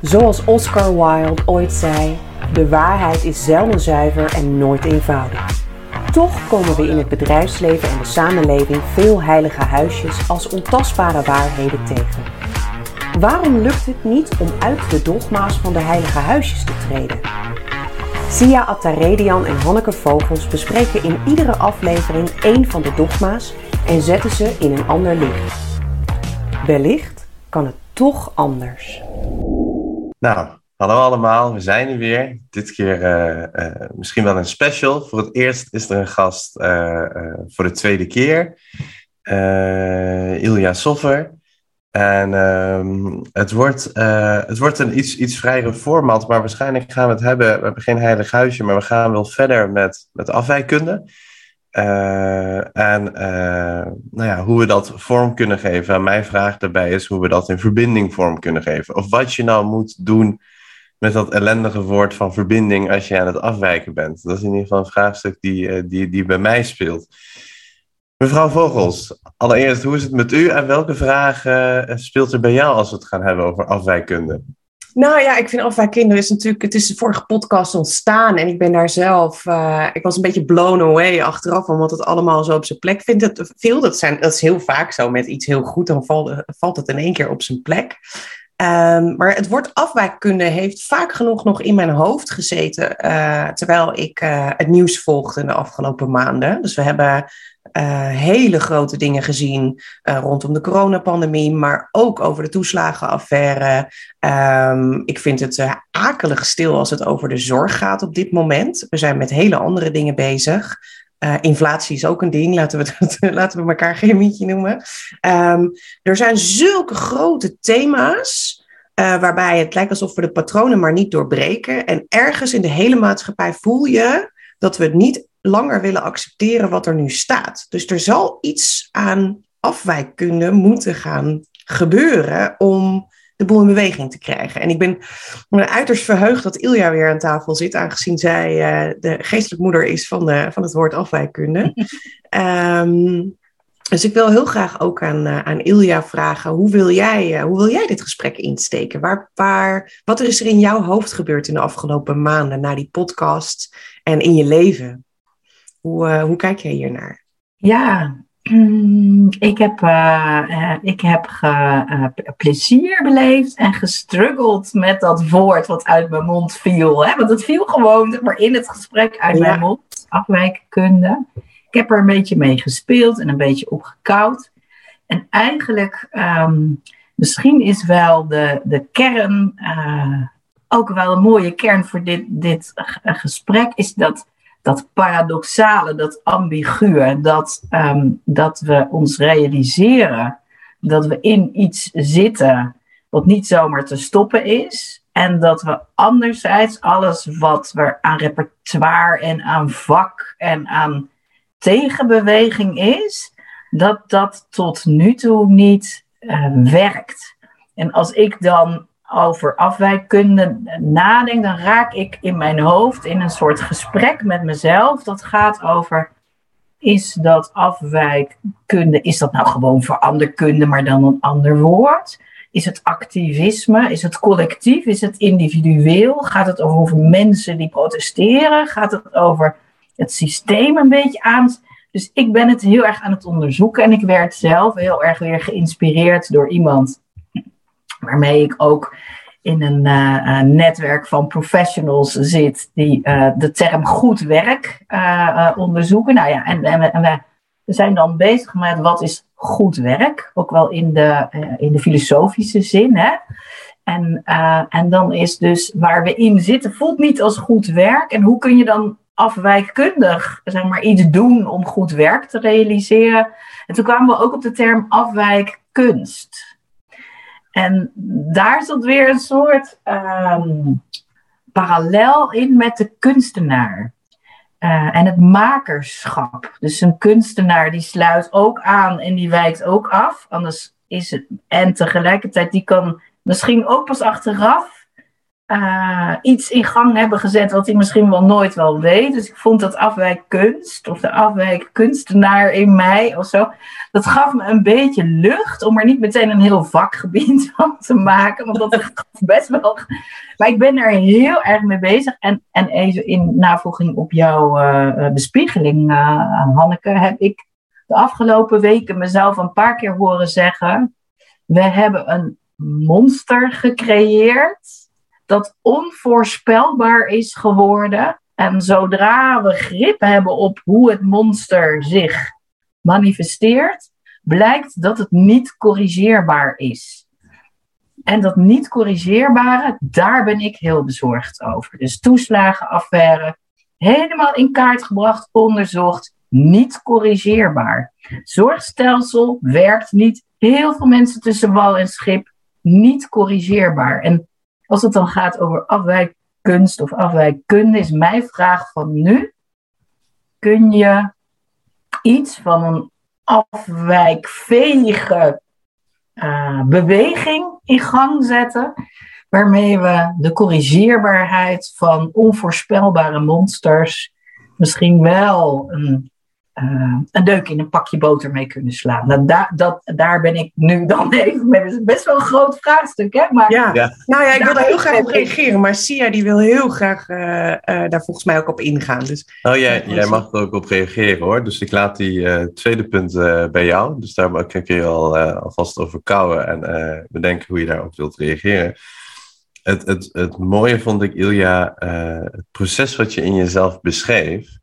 Zoals Oscar Wilde ooit zei: de waarheid is zelden zuiver en nooit eenvoudig. Toch komen we in het bedrijfsleven en de samenleving veel heilige huisjes als ontastbare waarheden tegen. Waarom lukt het niet om uit de dogma's van de heilige huisjes te treden? Sia Attaredian en Hanneke Vogels bespreken in iedere aflevering één van de dogma's en zetten ze in een ander licht. Wellicht kan het toch anders. Nou, hallo allemaal, we zijn er weer. Dit keer uh, uh, misschien wel een special. Voor het eerst is er een gast uh, voor de tweede keer. Ilja Soffer. En um, het, wordt, het wordt een iets, iets vrijere format, maar waarschijnlijk gaan we het hebben. We hebben geen heilig huisje, maar we gaan wel verder met, met afwijkunde. Uh, en uh, nou ja, hoe we dat vorm kunnen geven. En mijn vraag daarbij is hoe we dat in verbinding vorm kunnen geven. Of wat je nou moet doen met dat ellendige woord van verbinding als je aan het afwijken bent. Dat is in ieder geval een vraagstuk die, uh, die, die bij mij speelt. Mevrouw Vogels, allereerst, hoe is het met u en welke vragen speelt er bij jou als we het gaan hebben over afwijkunde? Nou ja, ik vind afwijkkinderen is natuurlijk, het is de vorige podcast ontstaan en ik ben daar zelf, uh, ik was een beetje blown away achteraf, omdat het allemaal zo op zijn plek vindt. Het, veel, dat, zijn, dat is heel vaak zo met iets heel goed, dan valt, het in één keer op zijn plek. Um, maar het woord afwijkkunde heeft vaak genoeg nog in mijn hoofd gezeten, uh, terwijl ik uh, het nieuws volgde in de afgelopen maanden. Dus we hebben uh, hele grote dingen gezien uh, rondom de coronapandemie, maar ook over de toeslagenaffaire. Um, ik vind het uh, akelig stil als het over de zorg gaat op dit moment. We zijn met hele andere dingen bezig. inflatie is ook een ding, laten we, laten we elkaar geen mietje noemen. Um, er zijn zulke grote thema's. waarbij het lijkt alsof we de patronen maar niet doorbreken. En ergens in de hele maatschappij voel je dat we het niet langer willen accepteren wat er nu staat. Dus er zal iets aan afwijkkunde moeten gaan gebeuren om de boel in beweging te krijgen. En ik ben, ben uiterst verheugd dat Ilja weer aan tafel zit, aangezien zij uh, de geestelijke moeder is van, de, van het woord afwijkkunde. um, dus ik wil heel graag ook aan, uh, aan Ilja vragen, hoe wil jij, uh, hoe wil jij dit gesprek insteken? Waar, waar, wat is er in jouw hoofd gebeurd in de afgelopen maanden na die podcast en in je leven? Hoe, uh, hoe kijk jij hiernaar? Ja, ik heb, uh, ik heb ge, plezier beleefd en gestruggeld met dat woord wat uit mijn mond viel. Hè? Want het viel gewoon maar in het gesprek uit ja. mijn mond, afwijkkunde. Ik heb er een beetje mee gespeeld en een beetje opgekoud. En eigenlijk, um, misschien is wel de, de kern, ook wel een mooie kern voor dit, dit gesprek, is dat dat paradoxale, dat ambiguë, dat, um, dat we ons realiseren dat we in iets zitten wat niet zomaar te stoppen is. En dat we anderzijds alles wat we aan repertoire en aan vak en aan tegenbeweging is, dat dat tot nu toe niet uh, werkt. En als ik dan over afwijkkunde nadenk, dan raak ik in mijn hoofd in een soort gesprek met mezelf. Dat gaat over, is dat afwijkkunde, is dat nou gewoon veranderkunde, maar dan een ander woord? Is het activisme? Is het collectief? Is het individueel? Gaat het over mensen die protesteren? Gaat het over het systeem een beetje aan? Dus ik ben het heel erg aan het onderzoeken en ik werd zelf heel erg weer geïnspireerd door iemand waarmee ik ook in een uh, netwerk van professionals zit die uh, de term goed werk onderzoeken. Nou ja, en, en, en, we zijn dan bezig met wat is goed werk, ook wel in de, in de filosofische zin. Hè? En, en dan is dus waar we in zitten, voelt niet als goed werk. En hoe kun je dan afwijkkundig zeg maar, iets doen om goed werk te realiseren? En toen kwamen we ook op de term afwijkkunst. En daar zat weer een soort um, parallel in met de kunstenaar. Uh, en het makerschap. Dus een kunstenaar die sluit ook aan en die wijkt ook af. Anders is het. En tegelijkertijd, die kan misschien ook pas achteraf eh, iets in gang hebben gezet wat hij misschien wel nooit wel deed. Dus ik vond dat afwijkkunst of de afwijkkunstenaar in mij of zo, dat gaf me een beetje lucht om er niet meteen een heel vakgebied van te maken. Want dat best wel. Maar ik ben er heel erg mee bezig. En, en even in navolging op jouw uh, bespiegeling, uh, Hanneke, heb ik de afgelopen weken mezelf een paar keer horen zeggen: We hebben een monster gecreëerd dat onvoorspelbaar is geworden. En zodra we grip hebben op hoe het monster zich manifesteert, blijkt dat het niet corrigeerbaar is. En dat niet corrigeerbare, daar ben ik heel bezorgd over. Dus toeslagenaffaire, helemaal in kaart gebracht, onderzocht, niet corrigeerbaar. Zorgstelsel werkt niet. Heel veel mensen tussen wal en schip, niet corrigeerbaar. En als het dan gaat over afwijkkunst of afwijkkunde, is mijn vraag van nu: kun je iets van een afwijkvege uh, beweging in gang zetten, waarmee we de corrigeerbaarheid van onvoorspelbare monsters misschien wel een uh, een deuk in een pakje boter mee kunnen slaan. Nou, daar, dat, daar ben ik nu dan even mee. Dat is best wel een groot vraagstuk, hè? Maar, ja. Nou ja, ik wil daar heel graag op reageren. Maar Sia die wil heel graag uh, uh, daar volgens mij ook op ingaan. Dus, oh, jij, jij mag er ook op reageren, hoor. Dus ik laat die tweede punt bij jou. Dus daar kan je al, alvast over kouwen en bedenken hoe je daarop wilt reageren. Het, het, het mooie vond ik, Ilja, het proces wat je in jezelf beschreef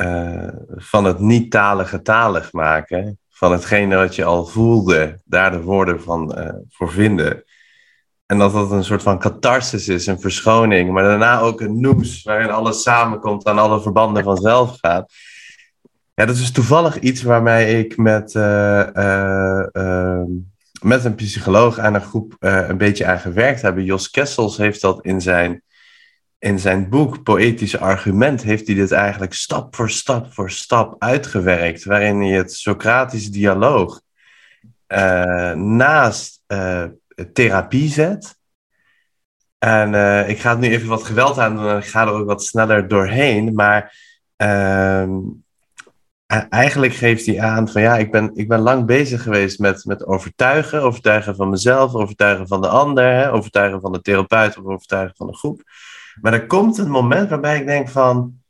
uh, van het niet-talige talig maken, van hetgene wat je al voelde, daar de woorden van uh, voor vinden. En dat dat een soort van catharsis is, een verschoning, maar daarna ook een noes, waarin alles samenkomt en alle verbanden vanzelf gaat. Ja, dat is toevallig iets waarmee ik met, uh, met een psycholoog en een groep een beetje aan gewerkt heb. Jos Kessels heeft dat in zijn in zijn boek Poëtische Argument heeft hij dit eigenlijk stap voor stap voor stap uitgewerkt, waarin hij het Socratische dialoog uh, naast uh, therapie zet. En uh, ik ga het nu even wat geweld aan doen en ik ga er ook wat sneller doorheen, maar ehm, eigenlijk geeft hij aan van ja, ik ben, ik ben lang bezig geweest met, met overtuigen, overtuigen van mezelf, overtuigen van de ander, hè, overtuigen van de therapeut of overtuigen van de groep. Maar er komt een moment waarbij ik denk van,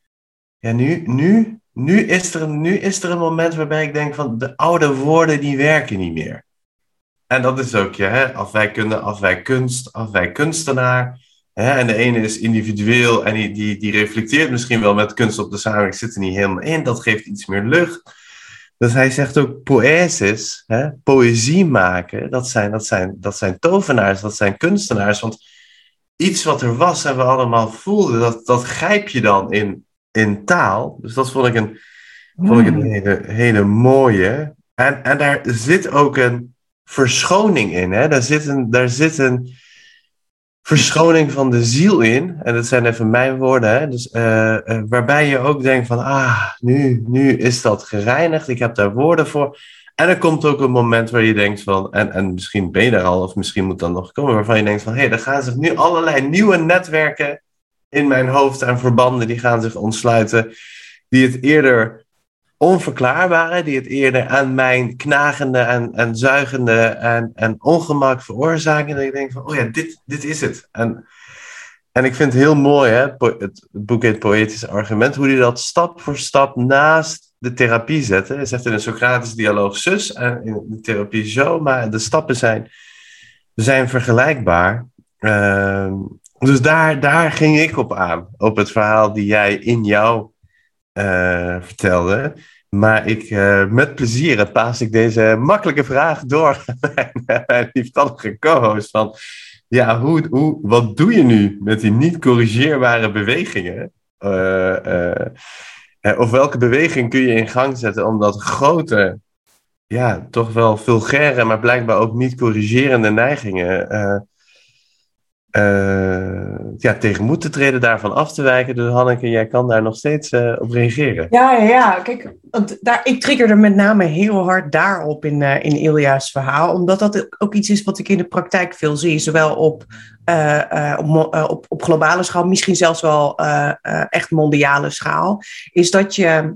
ja, nu, nu, nu, is er nu is er een moment waarbij ik denk van, de oude woorden die werken niet meer. En dat is ook, ja, hè, afwijkkunde, afwijkkunst, afwijkkunstenaar. Hè, en de ene is individueel en die, die, die reflecteert misschien wel met kunst op de samenleving, zit er niet helemaal in, dat geeft iets meer lucht. Dus hij zegt ook poësis, hè, poëzie maken, dat zijn, dat, zijn, dat zijn tovenaars, dat zijn kunstenaars. Want iets wat er was en we allemaal voelden, dat, dat grijp je dan in, in taal. Dus dat vond ik een, vond ik een hmm. hele, hele mooie. En, en daar zit ook een verschoning in. Hè? Daar, zit een, daar zit een verschoning van de ziel in. En dat zijn even mijn woorden. Hè? Dus, uh, uh, waarbij je ook denkt van, ah, nu, nu is dat gereinigd. Ik heb daar woorden voor. En er komt ook een moment waar je denkt van, en, en misschien ben je daar al, of misschien moet dat nog komen, waarvan je denkt van, hé, hey, er gaan zich nu allerlei nieuwe netwerken in mijn hoofd en verbanden, die gaan zich ontsluiten, die het eerder onverklaarbare, die het eerder aan mijn knagende en, en zuigende en, en ongemak veroorzaken. En ik denk van, oh ja, dit, dit is het. En, en ik vind het heel mooi, hè, het, het boek heet Argument, hoe hij dat stap voor stap naast de therapie zetten. Hij zegt in een Socratische dialoog zus en in de therapie zo, maar de stappen zijn, zijn vergelijkbaar. Uh, dus daar, daar ging ik op aan, op het verhaal die jij in jou uh, vertelde. Maar ik, uh, met plezier paas ik deze makkelijke vraag door aan mijn lieftallige co-host. Van, ja, hoe, hoe, wat doe je nu met die niet corrigeerbare bewegingen? Of welke beweging kun je in gang zetten om dat grote, ja, toch wel vulgaire, maar blijkbaar ook niet corrigerende neigingen uh, ja, tegen moeten treden, daarvan af te wijken. Dus Hanneke, jij kan daar nog steeds uh, op reageren. Ja, ja, ja. Kijk, want daar, ik triggerde met name heel hard daarop in, uh, in Ilja's verhaal. Omdat dat ook iets is wat ik in de praktijk veel zie. Zowel op, op, op, op, globale schaal, misschien zelfs wel echt mondiale schaal. Is dat je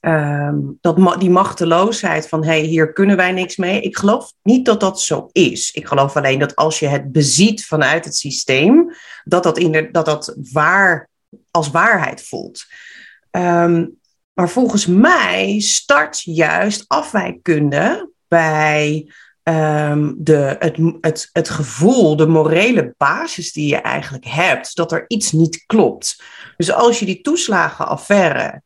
Um, dat die machteloosheid van hey, hier kunnen wij niks mee. Ik geloof niet dat dat zo is. Ik geloof alleen dat als je het beziet vanuit het systeem, dat dat, in dat, dat waar, als waarheid voelt. Um, maar volgens mij start juist afwijkkunde bij um, de, het, het, het gevoel, de morele basis die je eigenlijk hebt, dat er iets niet klopt. Dus als je die toeslagenaffaire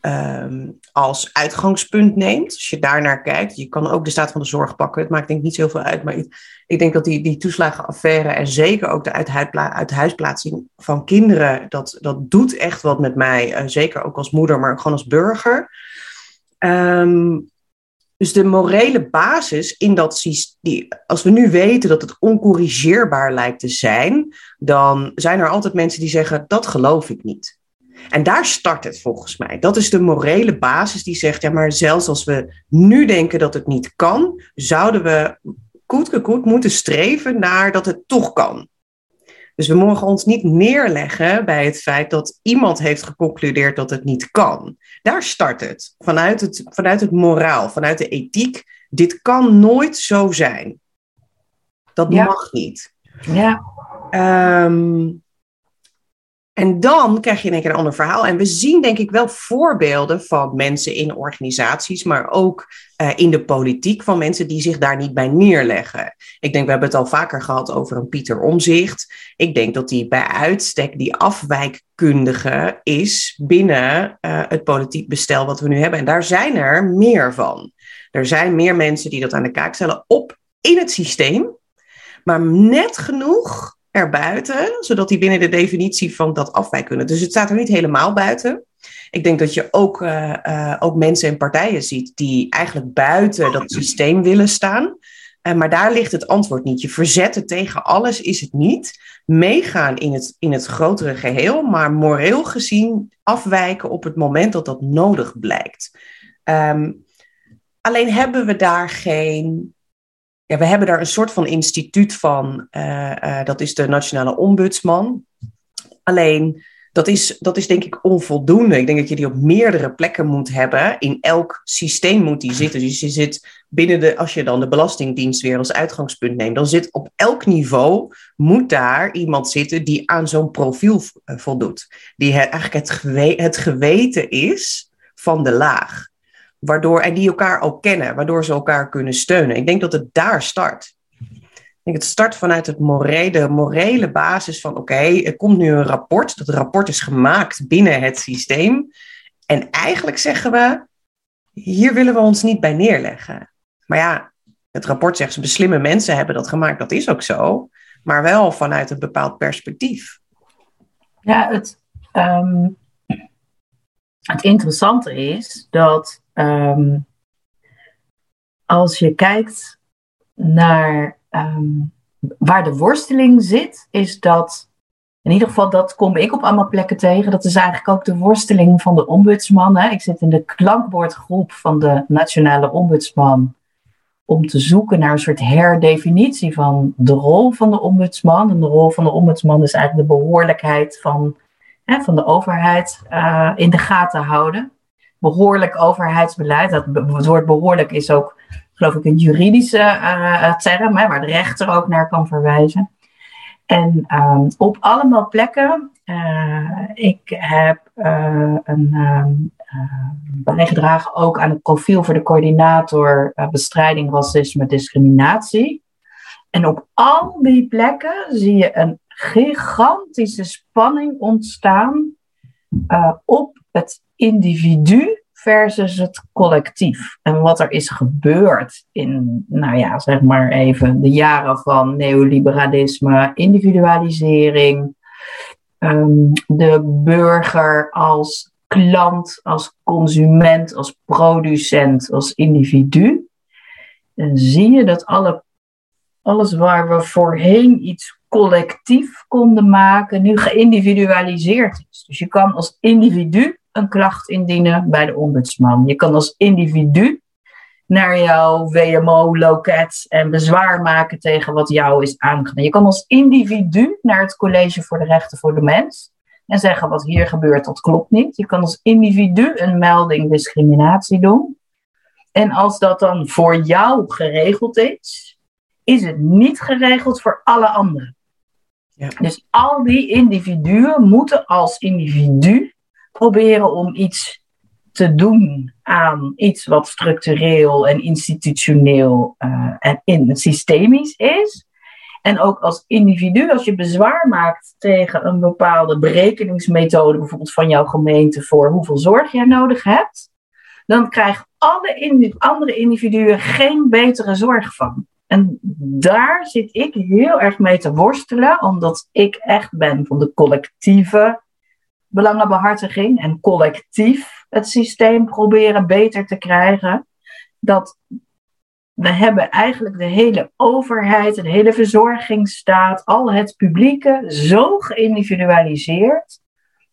um, als uitgangspunt neemt. Als je daar naar kijkt. Je kan ook de staat van de zorg pakken. Het maakt denk ik niet zoveel uit. Maar ik, ik denk dat die, die toeslagenaffaire en zeker ook de uithuisplaatsing van kinderen. Dat, dat doet echt wat met mij. Uh, zeker ook als moeder, maar gewoon als burger. Um, dus de morele basis in dat systeem, als we nu weten dat het oncorrigeerbaar lijkt te zijn, dan zijn er altijd mensen die zeggen: dat geloof ik niet. En daar start het volgens mij. Dat is de morele basis die zegt, ja, maar zelfs als we nu denken dat het niet kan, zouden we koet moeten streven naar dat het toch kan. Dus we mogen ons niet neerleggen bij het feit dat iemand heeft geconcludeerd dat het niet kan. Daar start het. Vanuit het, vanuit het moraal, vanuit de ethiek. Dit kan nooit zo zijn. Dat mag niet. Ja. Um, en dan krijg je in een ander verhaal. En we zien denk ik wel voorbeelden van mensen in organisaties, maar ook uh, in de politiek van mensen die zich daar niet bij neerleggen. Ik denk, we hebben het al vaker gehad over een Pieter Omzicht. Ik denk dat die bij uitstek die afwijkkundige is binnen uh, het politiek bestel wat we nu hebben. En daar zijn er meer van. Er zijn meer mensen die dat aan de kaak stellen op in het systeem, maar net genoeg erbuiten, zodat die binnen de definitie van dat afwijken kunnen. Dus het staat er niet helemaal buiten. Ik denk dat je ook, uh, uh, ook mensen en partijen ziet die eigenlijk buiten dat systeem willen staan. Uh, maar daar ligt het antwoord niet. Je verzetten tegen alles is het niet. Meegaan in het, in het grotere geheel, maar moreel gezien afwijken op het moment dat dat nodig blijkt. Um, alleen hebben we daar geen ja, we hebben daar een soort van instituut van. Uh, uh, dat is de Nationale Ombudsman. Alleen, dat is, dat is denk ik onvoldoende. Ik denk dat je die op meerdere plekken moet hebben. In elk systeem moet die zitten. Dus je zit binnen de, als je dan de Belastingdienst weer als uitgangspunt neemt, dan zit op elk niveau, moet daar iemand zitten die aan zo'n profiel eh, voldoet. Die eigenlijk het, het geweten is van de laag. Waardoor, en die elkaar ook kennen, waardoor ze elkaar kunnen steunen. Ik denk dat het daar start. Ik denk het start vanuit het morele, de morele basis van oké, er komt nu een rapport. Dat rapport is gemaakt binnen het systeem. En eigenlijk zeggen we, hier willen we ons niet bij neerleggen. Maar ja, het rapport zegt, beslimme mensen hebben dat gemaakt. Dat is ook zo. Maar wel vanuit een bepaald perspectief. Ja, het, um, het interessante is dat Um, als je kijkt naar um, waar de worsteling zit, is dat, in ieder geval dat kom ik op allemaal plekken tegen, dat is eigenlijk ook de worsteling van de ombudsman. Hè. Ik zit in de klankbordgroep van de Nationale Ombudsman om te zoeken naar een soort herdefinitie van de rol van de ombudsman. En de rol van de ombudsman is eigenlijk de behoorlijkheid van, hè, van de overheid uh, in de gaten houden behoorlijk overheidsbeleid. Dat, het woord behoorlijk is ook, geloof ik, een juridische uh, term, hè, waar de rechter ook naar kan verwijzen. En um, op allemaal plekken, uh, ik heb een um, bijgedragen ook aan het profiel voor de coördinator bestrijding racisme discriminatie. En op al die plekken zie je een gigantische spanning ontstaan op het individu versus het collectief. En wat er is gebeurd in, nou ja, zeg maar even de jaren van neoliberalisme, individualisering, um, de burger als klant, als consument, als producent, als individu. Dan zie je dat alle, alles waar we voorheen iets collectief konden maken, nu geïndividualiseerd is. Dus je kan als individu een klacht indienen bij de ombudsman. Je kan als individu naar jouw WMO-loket en bezwaar maken tegen wat jou is aangedaan. Je kan als individu naar het College voor de Rechten voor de Mens en zeggen wat hier gebeurt, dat klopt niet. Je kan als individu een melding discriminatie doen. En als dat dan voor jou geregeld is, is het niet geregeld voor alle anderen. Ja. Dus al die individuen moeten als individu proberen om iets te doen aan iets wat structureel en institutioneel uh, en in, systemisch is. En ook als individu, als je bezwaar maakt tegen een bepaalde berekeningsmethode, bijvoorbeeld van jouw gemeente, voor hoeveel zorg jij nodig hebt, dan krijgen alle andere individuen geen betere zorg van. En daar zit ik heel erg mee te worstelen, omdat ik echt ben van de collectieve belangenbehartiging en collectief het systeem proberen beter te krijgen. Dat we hebben eigenlijk de hele overheid, de hele verzorgingsstaat, al het publieke zo geïndividualiseerd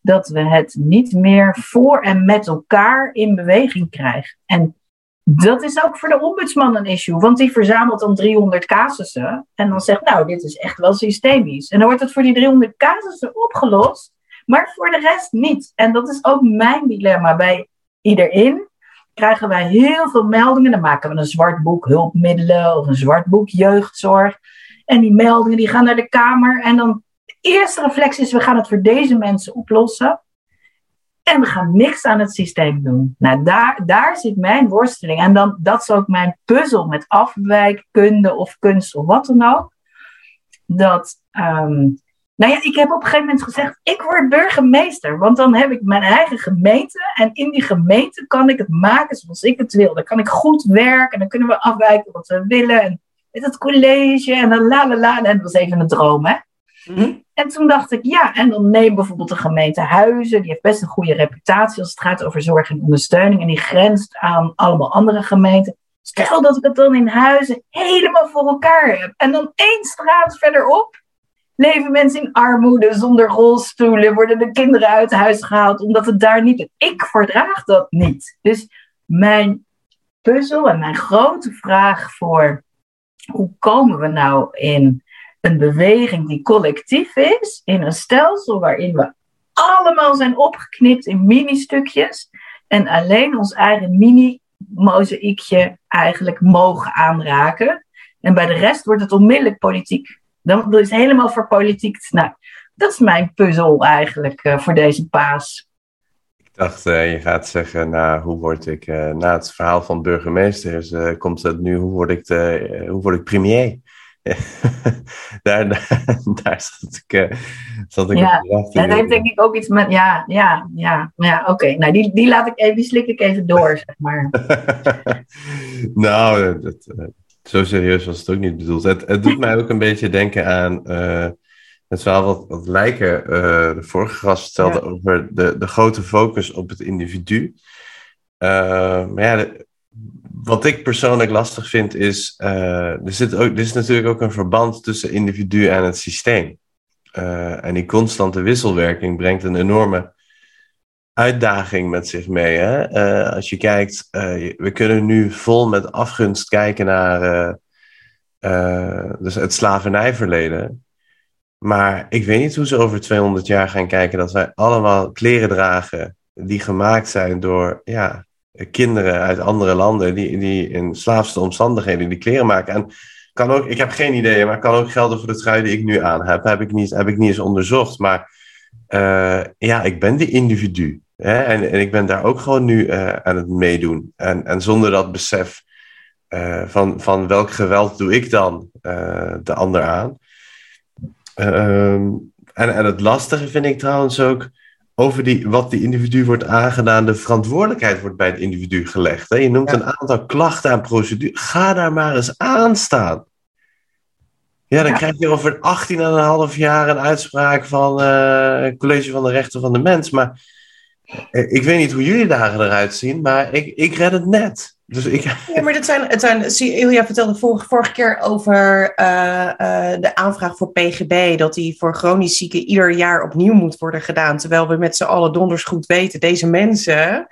dat we het niet meer voor en met elkaar in beweging krijgen. En dat is ook voor de ombudsman een issue, want die verzamelt dan 300 casussen en dan zegt, nou, dit is echt wel systemisch. En dan wordt het voor die 300 casussen opgelost, maar voor de rest niet. En dat is ook mijn dilemma. Bij iedereen krijgen wij heel veel meldingen. Dan maken we een zwart boek hulpmiddelen of een zwart boek jeugdzorg. En die meldingen die gaan naar de Kamer. En dan de eerste reflex is, we gaan het voor deze mensen oplossen. En we gaan niks aan het systeem doen. Nou, daar, daar zit mijn worsteling. En dan, dat is ook mijn puzzel met afwijkkunde of kunst of wat dan ook. Dat ehm, nou ja, ik heb op een gegeven moment gezegd, ik word burgemeester. Want dan heb ik mijn eigen gemeente. En in die gemeente kan ik het maken zoals ik het wil. Dan kan ik goed werken. En dan kunnen we afwijken wat we willen. En met het college. En dan la la la. En dat was even een droom, hè. Mhm. En toen dacht ik, ja, en dan neem bijvoorbeeld de gemeente Huizen. Die heeft best een goede reputatie als het gaat over zorg en ondersteuning. En die grenst aan allemaal andere gemeenten. Stel dat ik het dan in Huizen helemaal voor elkaar heb. En dan één straat verderop leven mensen in armoede, zonder rolstoelen, worden de kinderen uit huis gehaald, omdat het daar niet. Ik verdraag dat niet. Dus mijn puzzel en mijn grote vraag voor hoe komen we nou in een beweging die collectief is, in een stelsel waarin we allemaal zijn opgeknipt in mini-stukjes en alleen ons eigen mini-mozaïekje eigenlijk mogen aanraken. En bij de rest wordt het onmiddellijk politiek. Dan, is helemaal voor politiek. Nou, dat is mijn puzzel eigenlijk uh, voor deze paas. Ik dacht, uh, je gaat zeggen, nou, hoe word ik, uh, na het verhaal van burgemeesters, komt het nu, hoe word ik, de, hoe word ik premier? daar, daar, daar zat ik, zat ik ja, en dat heeft denk ik ook iets met, ja, ja, ja, ja oké. Nou, die, die laat ik even, die slik ik even door, zeg maar. nou, dat, zo serieus was het ook niet bedoeld. Het, het doet mij ook een beetje denken aan uh, het verhaal wat, wat Lijken, uh, de vorige gast, vertelde over de, de grote focus op het individu. Uh, maar ja, wat ik persoonlijk lastig vind is, er, zit ook, er is natuurlijk ook een verband tussen individu en het systeem. en die constante wisselwerking brengt een enorme uitdaging met zich mee. Hè? Uh, als je kijkt, uh, we kunnen nu vol met afgunst kijken naar uh, dus het slavernijverleden. Maar ik weet niet hoe ze over 200 jaar gaan kijken dat wij allemaal kleren dragen die gemaakt zijn door ja, kinderen uit andere landen die, die in slaafste omstandigheden die kleren maken. En kan ook, ik heb geen idee, maar kan ook gelden voor de trui die ik nu aan heb. Heb ik niet, heb ik niet eens onderzocht. Maar ja, ik ben die individu. Hè? En, en ik ben daar ook gewoon nu uh, aan het meedoen. En, en zonder dat besef uh, van, van welk geweld doe ik dan uh, de ander aan. Ehm, en, en het lastige vind ik trouwens ook over die, wat die individu wordt aangedaan. De verantwoordelijkheid wordt bij het individu gelegd. Hè? Je noemt een aantal klachten aan procedure. Ga daar maar eens aan staan. Ja, dan krijg je over 18,5 jaar een uitspraak van het College van de Rechten van de Mens. Maar eh, ik weet niet hoe jullie dagen eruit zien, maar ik, ik red het net. Dus ik... Ja, maar dat zijn, het zijn, Ilja vertelde vorige, vorige keer over uh, uh, de aanvraag voor PGB, dat die voor chronisch zieken ieder jaar opnieuw moet worden gedaan. Terwijl we met z'n allen donders goed weten, deze mensen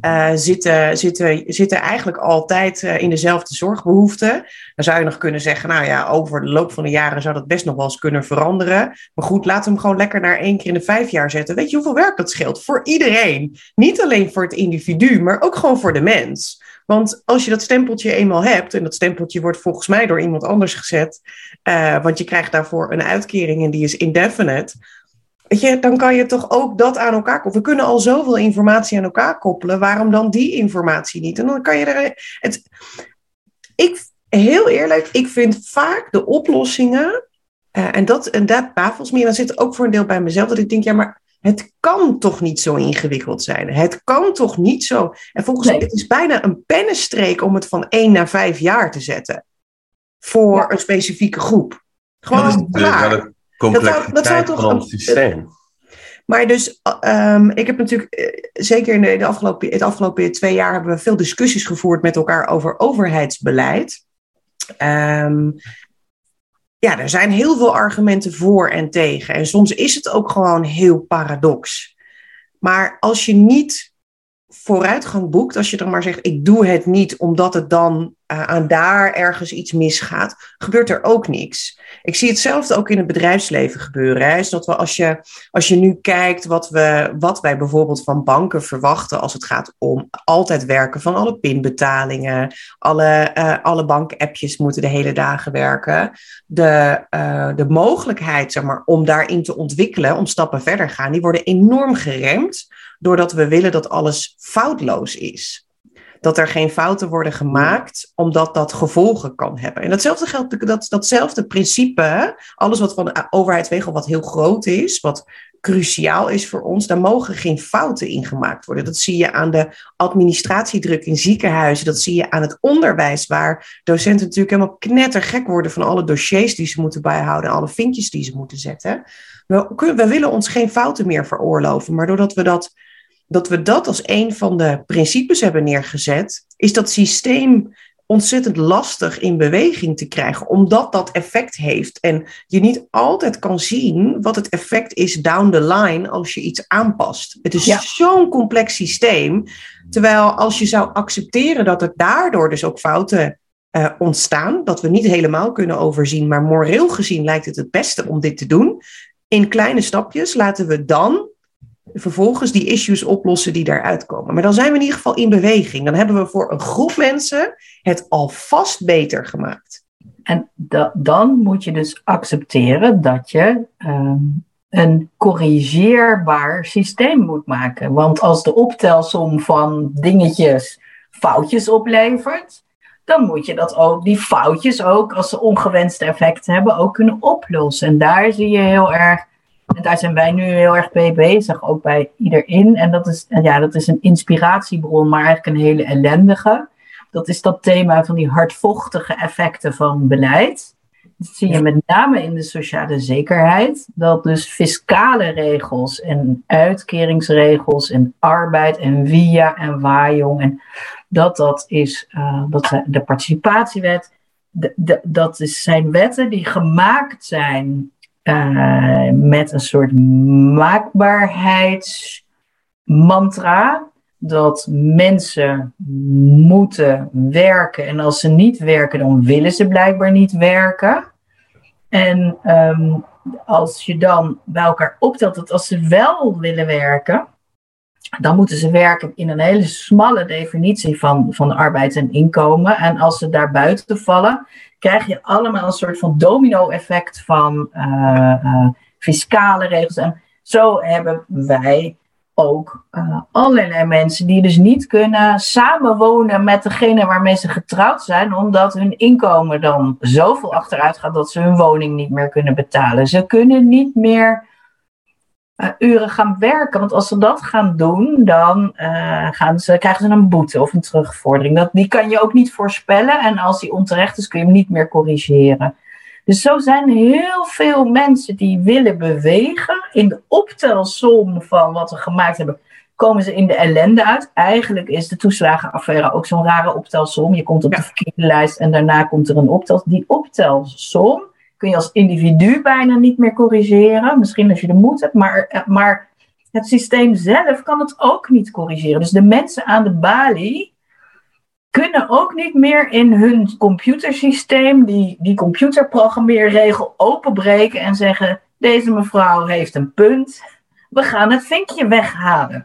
uh, zitten, zitten, zitten eigenlijk altijd uh, in dezelfde zorgbehoeften. Dan zou je nog kunnen zeggen, nou ja, over de loop van de jaren zou dat best nog wel eens kunnen veranderen. Maar goed, laat hem gewoon lekker naar één keer in de vijf jaar zetten. Weet je hoeveel werk dat scheelt? Voor iedereen. Niet alleen voor het individu, maar ook gewoon voor de mens. Want als je dat stempeltje eenmaal hebt, en dat stempeltje wordt volgens mij door iemand anders gezet, uh, want je krijgt daarvoor een uitkering en die is indefinite. Weet je, dan kan je toch ook dat aan elkaar koppelen. We kunnen al zoveel informatie aan elkaar koppelen. Waarom dan die informatie niet? En dan kan je er. Het, ik, heel eerlijk, ik vind vaak de oplossingen. Uh, en dat, en dat bafels me. En dan zit er ook voor een deel bij mezelf. Dat ik denk, ja, maar het kan toch niet zo ingewikkeld zijn? Het kan toch niet zo. En volgens mij, nee. het is bijna een pennenstreek om het van één naar vijf jaar te zetten. Voor ja. een specifieke groep. Gewoon dat is klaar complexiteit dat zou, dat zou van ons systeem. Maar dus, um, ik heb natuurlijk, zeker in de, afgelopen, het afgelopen twee jaar, hebben we veel discussies gevoerd met elkaar over overheidsbeleid. Um, ja, er zijn heel veel argumenten voor en tegen. En soms is het ook gewoon heel paradox. Maar als je niet vooruitgang boekt, als je dan maar zegt, ik doe het niet omdat het dan aan daar ergens iets misgaat, gebeurt er ook niks. Ik zie hetzelfde ook in het bedrijfsleven gebeuren. Is dat we als, je, als je nu kijkt wat, we, wat wij bijvoorbeeld van banken verwachten als het gaat om altijd werken van alle pinbetalingen, alle, uh, alle bankappjes moeten de hele dagen werken. De, uh, de mogelijkheid zeg maar, om daarin te ontwikkelen, om stappen verder gaan, die worden enorm geremd doordat we willen dat alles foutloos is. Dat er geen fouten worden gemaakt, omdat dat gevolgen kan hebben. En datzelfde geldt, dat, datzelfde principe, alles wat van de overheidswegel wat heel groot is, wat cruciaal is voor ons, daar mogen geen fouten in gemaakt worden. Dat zie je aan de administratiedruk in ziekenhuizen, dat zie je aan het onderwijs, waar docenten natuurlijk helemaal knettergek worden van alle dossiers die ze moeten bijhouden, alle vinkjes die ze moeten zetten. We, we willen ons geen fouten meer veroorloven, maar doordat we dat dat we dat als een van de principes hebben neergezet, is dat systeem ontzettend lastig in beweging te krijgen, omdat dat effect heeft. En je niet altijd kan zien wat het effect is down the line als je iets aanpast. Het is ja. zo'n complex systeem. Terwijl als je zou accepteren dat er daardoor dus ook fouten uh, ontstaan, dat we niet helemaal kunnen overzien, maar moreel gezien lijkt het het beste om dit te doen. In kleine stapjes laten we dan vervolgens die issues oplossen die daaruit komen. Maar dan zijn we in ieder geval in beweging. Dan hebben we voor een groep mensen het alvast beter gemaakt. En da dan moet je dus accepteren dat je um, een corrigeerbaar systeem moet maken. Want als de optelsom van dingetjes foutjes oplevert, dan moet je dat ook, die foutjes ook, als ze ongewenste effecten hebben, ook kunnen oplossen. En daar zie je heel erg en daar zijn wij nu heel erg mee bezig, ook bij iedereen. En dat is, ja, dat is een inspiratiebron, maar eigenlijk een hele ellendige. Dat is dat thema van die hardvochtige effecten van beleid. Dat zie je met name in de sociale zekerheid. Dat dus fiscale regels en uitkeringsregels en arbeid en via en waaijong. En dat dat is uh, dat de participatiewet. De, de, dat is, zijn wetten die gemaakt zijn uh, met een soort maakbaarheidsmantra. Dat mensen moeten werken. En als ze niet werken, dan willen ze blijkbaar niet werken. En um, als je dan bij elkaar optelt dat als ze wel willen werken, dan moeten ze werken in een hele smalle definitie van, van arbeid en inkomen. En als ze daar buiten vallen, krijg je allemaal een soort van domino-effect van uh, uh, fiscale regels. En zo hebben wij ook uh, allerlei mensen die dus niet kunnen samenwonen met degene waarmee ze getrouwd zijn, omdat hun inkomen dan zoveel achteruit gaat dat ze hun woning niet meer kunnen betalen. Ze kunnen niet meer uh, uren gaan werken. Want als ze dat gaan doen, dan uh, gaan ze, krijgen ze een boete of een terugvordering. Dat, die kan je ook niet voorspellen. En als die onterecht is, kun je hem niet meer corrigeren. Dus zo zijn heel veel mensen die willen bewegen in de optelsom van wat we gemaakt hebben. komen ze in de ellende uit. Eigenlijk is de toeslagenaffaire ook zo'n rare optelsom. Je komt op de verkeerde lijst en daarna komt er een optel. Die optelsom kun je als individu bijna niet meer corrigeren. Misschien als je de moed hebt, maar, eh, maar het systeem zelf kan het ook niet corrigeren. Dus de mensen aan de balie kunnen ook niet meer in hun computersysteem die, die computerprogrammeerregel openbreken en zeggen: deze mevrouw heeft een punt, we gaan het vinkje weghalen.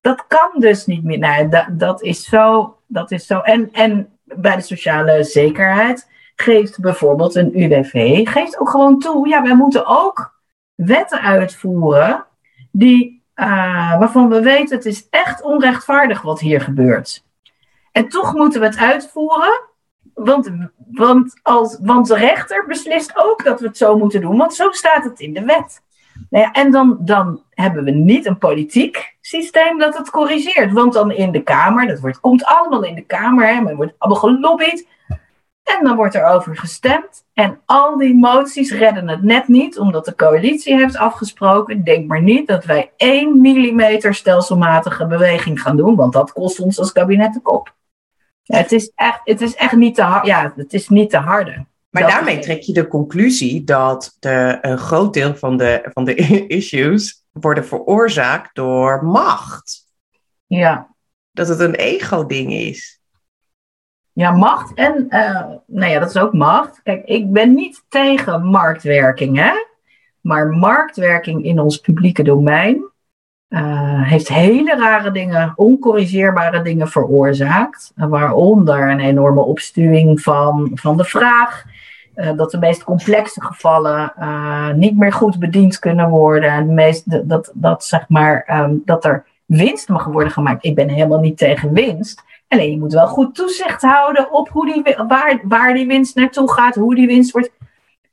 Dat kan dus niet meer. Dat, dat is zo. Dat is zo. En, en bij de sociale zekerheid geeft bijvoorbeeld een UWV geeft ook gewoon toe: ja, wij moeten ook wetten uitvoeren die, uh, waarvan we weten het is echt onrechtvaardig wat hier gebeurt. En toch moeten we het uitvoeren, want, want, als, want de rechter beslist ook dat we het zo moeten doen, want zo staat het in de wet. Nou ja, en dan, dan hebben we niet een politiek systeem dat het corrigeert. Want dan in de Kamer, dat wordt, komt allemaal in de Kamer, hè, maar wordt allemaal gelobbyd. En dan wordt er over gestemd. En al die moties redden het net niet, omdat de coalitie heeft afgesproken. Denk maar niet dat wij één millimeter stelselmatige beweging gaan doen, want dat kost ons als kabinet de kop. Ja, het, is echt, het is echt niet te hard. Ja, het is niet te harde. Maar daarmee trek je de conclusie dat de, een groot deel van de, van de issues worden veroorzaakt door macht. Ja. Dat het een ego-ding is. Ja, macht en, uh, nou ja, dat is ook macht. Kijk, ik ben niet tegen marktwerking, hè. Maar marktwerking in ons publieke domein uh, heeft hele rare dingen, oncorrigeerbare dingen veroorzaakt. Waaronder een enorme opstuwing van, van de vraag. Uh, dat de meest complexe gevallen niet meer goed bediend kunnen worden. De meest, dat, dat, zeg maar, um, dat er winst mag worden gemaakt. Ik ben helemaal niet tegen winst. Alleen je moet wel goed toezicht houden op hoe die, waar, waar die winst naartoe gaat, hoe die winst wordt.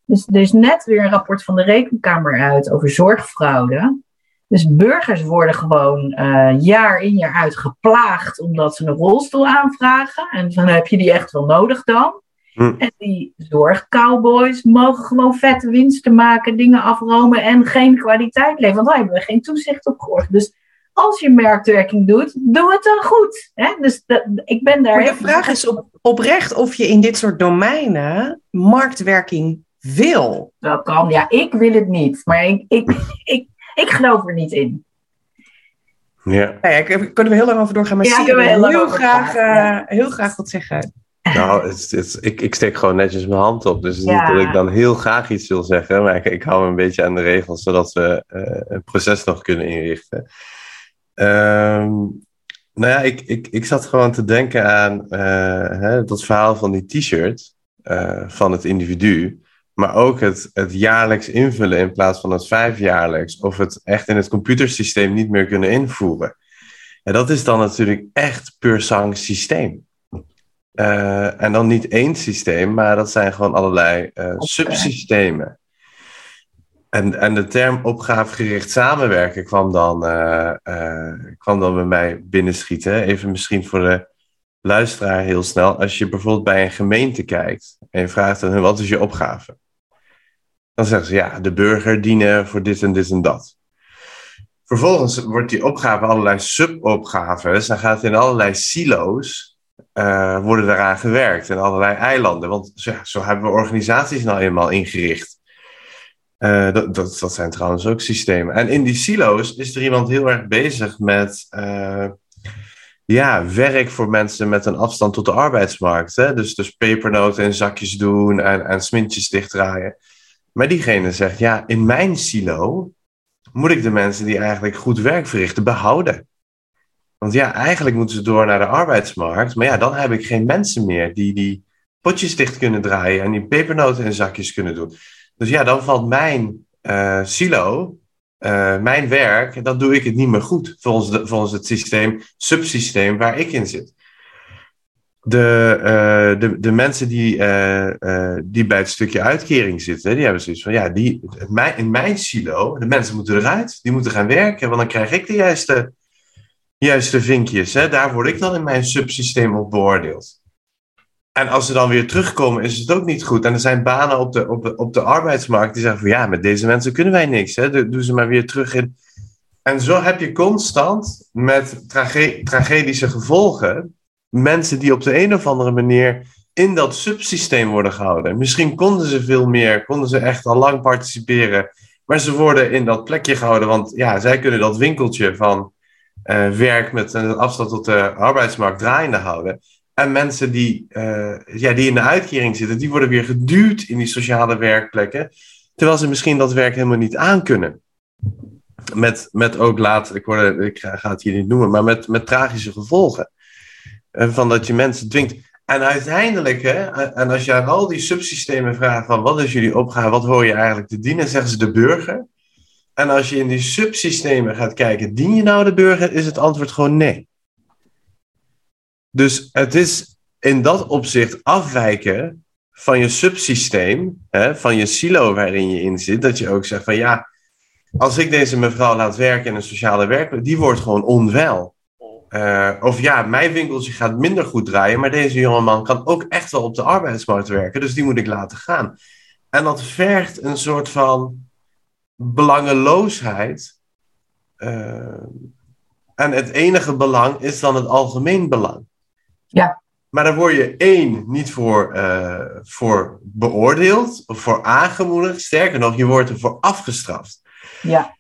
Dus er is net weer een rapport van de Rekenkamer uit over zorgfraude. Dus burgers worden gewoon uh, jaar in jaar uit geplaagd omdat ze een rolstoel aanvragen. En dan heb je die echt wel nodig dan. Hm. En die zorgcowboys mogen gewoon vette winsten maken, dingen afromen en geen kwaliteit leveren. Want daar hebben we geen toezicht op georgd. Dus als je marktwerking doet, doe het dan goed. Hè? Dus ik ben daar. Maar de vraag is op, oprecht of je in dit soort domeinen marktwerking wil. Dat kan, ja, ik wil het niet. Maar ik, ik, ik, ik geloof er niet in. Ja. Nou ja, kunnen we heel lang over doorgaan. Maar ja, we heel, heel, graag, uh, heel graag wat zeggen. Nou, het, het, ik, ik steek gewoon netjes mijn hand op. Dus het is niet dat ik dan heel graag iets wil zeggen. Maar ik, ik hou me een beetje aan de regels, zodat we uh, het proces nog kunnen inrichten. Um, nou ja, ik, ik, ik zat gewoon te denken aan uh, hè, dat verhaal van die t-shirt van het individu. Maar ook het, het jaarlijks invullen in plaats van het vijfjaarlijks. Of het echt in het computersysteem niet meer kunnen invoeren. En dat is dan natuurlijk echt puur sang systeem. Uh, en dan niet één systeem, maar dat zijn gewoon allerlei subsystemen. En, en de term opgavegericht samenwerken kwam dan, uh, kwam dan bij mij binnenschieten. Even misschien voor de luisteraar heel snel. Als je bijvoorbeeld bij een gemeente kijkt en je vraagt aan hun wat is je opgave? Dan zeggen ze ja, de burger dienen voor dit en dit en dat. Vervolgens wordt die opgave allerlei subopgaves. Dan gaat het in allerlei silo's uh, worden daaraan gewerkt. En allerlei eilanden. Want zo hebben we organisaties nou eenmaal ingericht. Uh, dat, dat, zijn trouwens ook systemen. En in die silo's is er iemand heel erg bezig met uh, ja, werk voor mensen met een afstand tot de arbeidsmarkt. Hè? Dus, dus pepernoten in zakjes doen en, en smintjes dichtdraaien. Maar diegene zegt, ja, in mijn silo moet ik de mensen die eigenlijk goed werk verrichten behouden. Want ja, eigenlijk moeten ze door naar de arbeidsmarkt. Maar ja, dan heb ik geen mensen meer die die potjes dicht kunnen draaien en die pepernoten in zakjes kunnen doen. Dus ja, dan valt mijn uh, silo, uh, mijn werk, dan doe ik het niet meer goed volgens, het systeem, subsysteem waar ik in zit de, uh, de, de mensen die, die bij het stukje uitkering zitten, die hebben zoiets van, ja, die, in mijn silo, de mensen moeten eruit, die moeten gaan werken, want dan krijg ik de juiste, juiste vinkjes. Hè? Daar word ik dan in mijn subsysteem op beoordeeld. En als ze dan weer terugkomen, is het ook niet goed. En er zijn banen op de, op de, op de arbeidsmarkt die zeggen van, ja, met deze mensen kunnen wij niks. Hè? Doe ze maar weer terug in, En zo heb je constant met trage tragedische gevolgen mensen die op de een of andere manier in dat subsysteem worden gehouden. Misschien konden ze veel meer, konden ze echt al lang participeren, maar ze worden in dat plekje gehouden, want ja, zij kunnen dat winkeltje van uh, werk met een afstand tot de arbeidsmarkt draaiende houden. En mensen die, uh, ja, die in de uitkering zitten, die worden weer geduwd in die sociale werkplekken, terwijl ze misschien dat werk helemaal niet aankunnen. Met, met ook laat, ik, hoorde, ik ga het hier niet noemen, maar met, met tragische gevolgen. Uh, van dat je mensen dwingt. En uiteindelijk, hè, en als je aan al die subsystemen vraagt van wat is jullie opgave, wat hoor je eigenlijk te dienen, zeggen ze de burger. En als je in die subsystemen gaat kijken, dien je nou de burger, is het antwoord gewoon nee. Dus het is in dat opzicht afwijken van je subsysteem, hè, van je silo waarin je in zit, dat je ook zegt van ja, als ik deze mevrouw laat werken in een sociale werkplek, die wordt gewoon onwel. Uh, of ja, mijn winkeltje gaat minder goed draaien, maar deze jongeman kan ook echt wel op de arbeidsmarkt werken, dus die moet ik laten gaan. En dat vergt een soort van belangeloosheid. Uh, en het enige belang is dan het algemeen belang. Ja. Maar daar word je één niet voor, uh, voor beoordeeld of voor aangemoedigd. Sterker nog, je wordt ervoor afgestraft. Ja.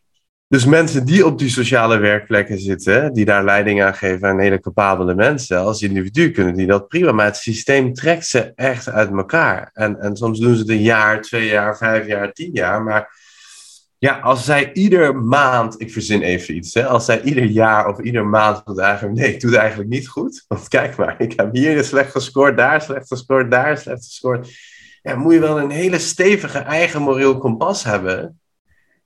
Dus mensen die op die sociale werkplekken zitten, die daar leiding aan geven aan hele capabele mensen, als individu kunnen die dat prima. Maar het systeem trekt ze echt uit elkaar. En, en soms doen ze het een jaar, twee jaar, vijf jaar, tien jaar. Maar ja, als zij ieder maand, ik verzin even iets, hè, als zij ieder jaar of ieder maand eigenlijk, nee, ik doe het eigenlijk niet goed. Want kijk maar, ik heb hier slecht gescoord, daar slecht gescoord, daar slecht gescoord. Ja, moet je wel een hele stevige eigen moreel kompas hebben.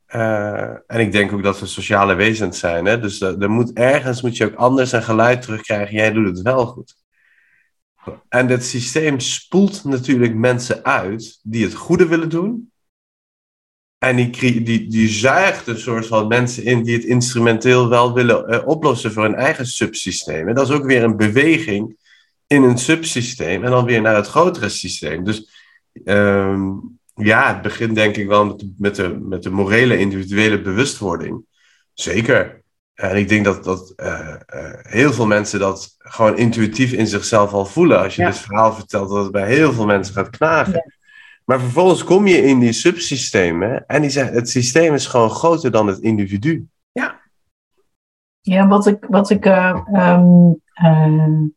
Uh, en ik denk ook dat we sociale wezens zijn. Hè? Dus er moet, ergens moet je ook anders een geluid terugkrijgen. Jij doet het wel goed. En dit systeem spoelt natuurlijk mensen uit die het goede willen doen. En die, die, die zuigt een soort van mensen in die het instrumenteel wel willen uh, oplossen voor hun eigen subsysteem. En dat is ook weer een beweging in een subsysteem en dan weer naar het grotere systeem. Dus um, ja, het begint denk ik wel met de, met de, met de morele, individuele bewustwording. Zeker. En ik denk dat, dat uh, uh, heel veel mensen dat gewoon intuïtief in zichzelf al voelen. Als je ja. dit verhaal vertelt, dat het bij heel veel mensen gaat knagen. Maar vervolgens kom je in die subsystemen en die zeggen, het systeem is gewoon groter dan het individu. Ja. Ja, wat ik, wat ik, uh, um, uh,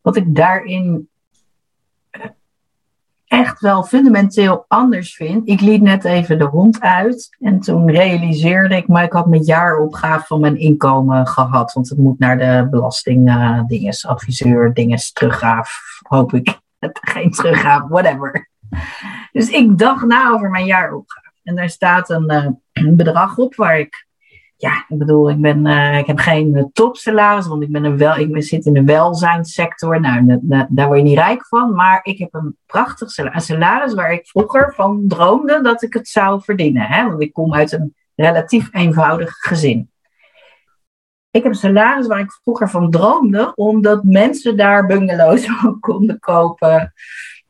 wat ik daarin echt wel fundamenteel anders vind. Ik liet net even de hond uit en toen realiseerde ik, maar ik had mijn jaaropgave van mijn inkomen gehad, want het moet naar de belasting uh, dinges, adviseur, dinges, teruggaaf, hoop ik. Geen teruggaaf, whatever. Dus ik dacht na over mijn jaaropgave. En daar staat een, een bedrag op waar ik, ja, ik bedoel, ik, ben, uh, ik heb geen topsalaris, want ik, ben een wel, ik zit in de welzijnssector. Nou, daar word je niet rijk van. Maar ik heb een prachtig salaris, salaris waar ik vroeger van droomde dat ik het zou verdienen. Hè? Want ik kom uit een relatief eenvoudig gezin. Ik heb een salaris waar ik vroeger van droomde, omdat mensen daar bungalows konden kopen.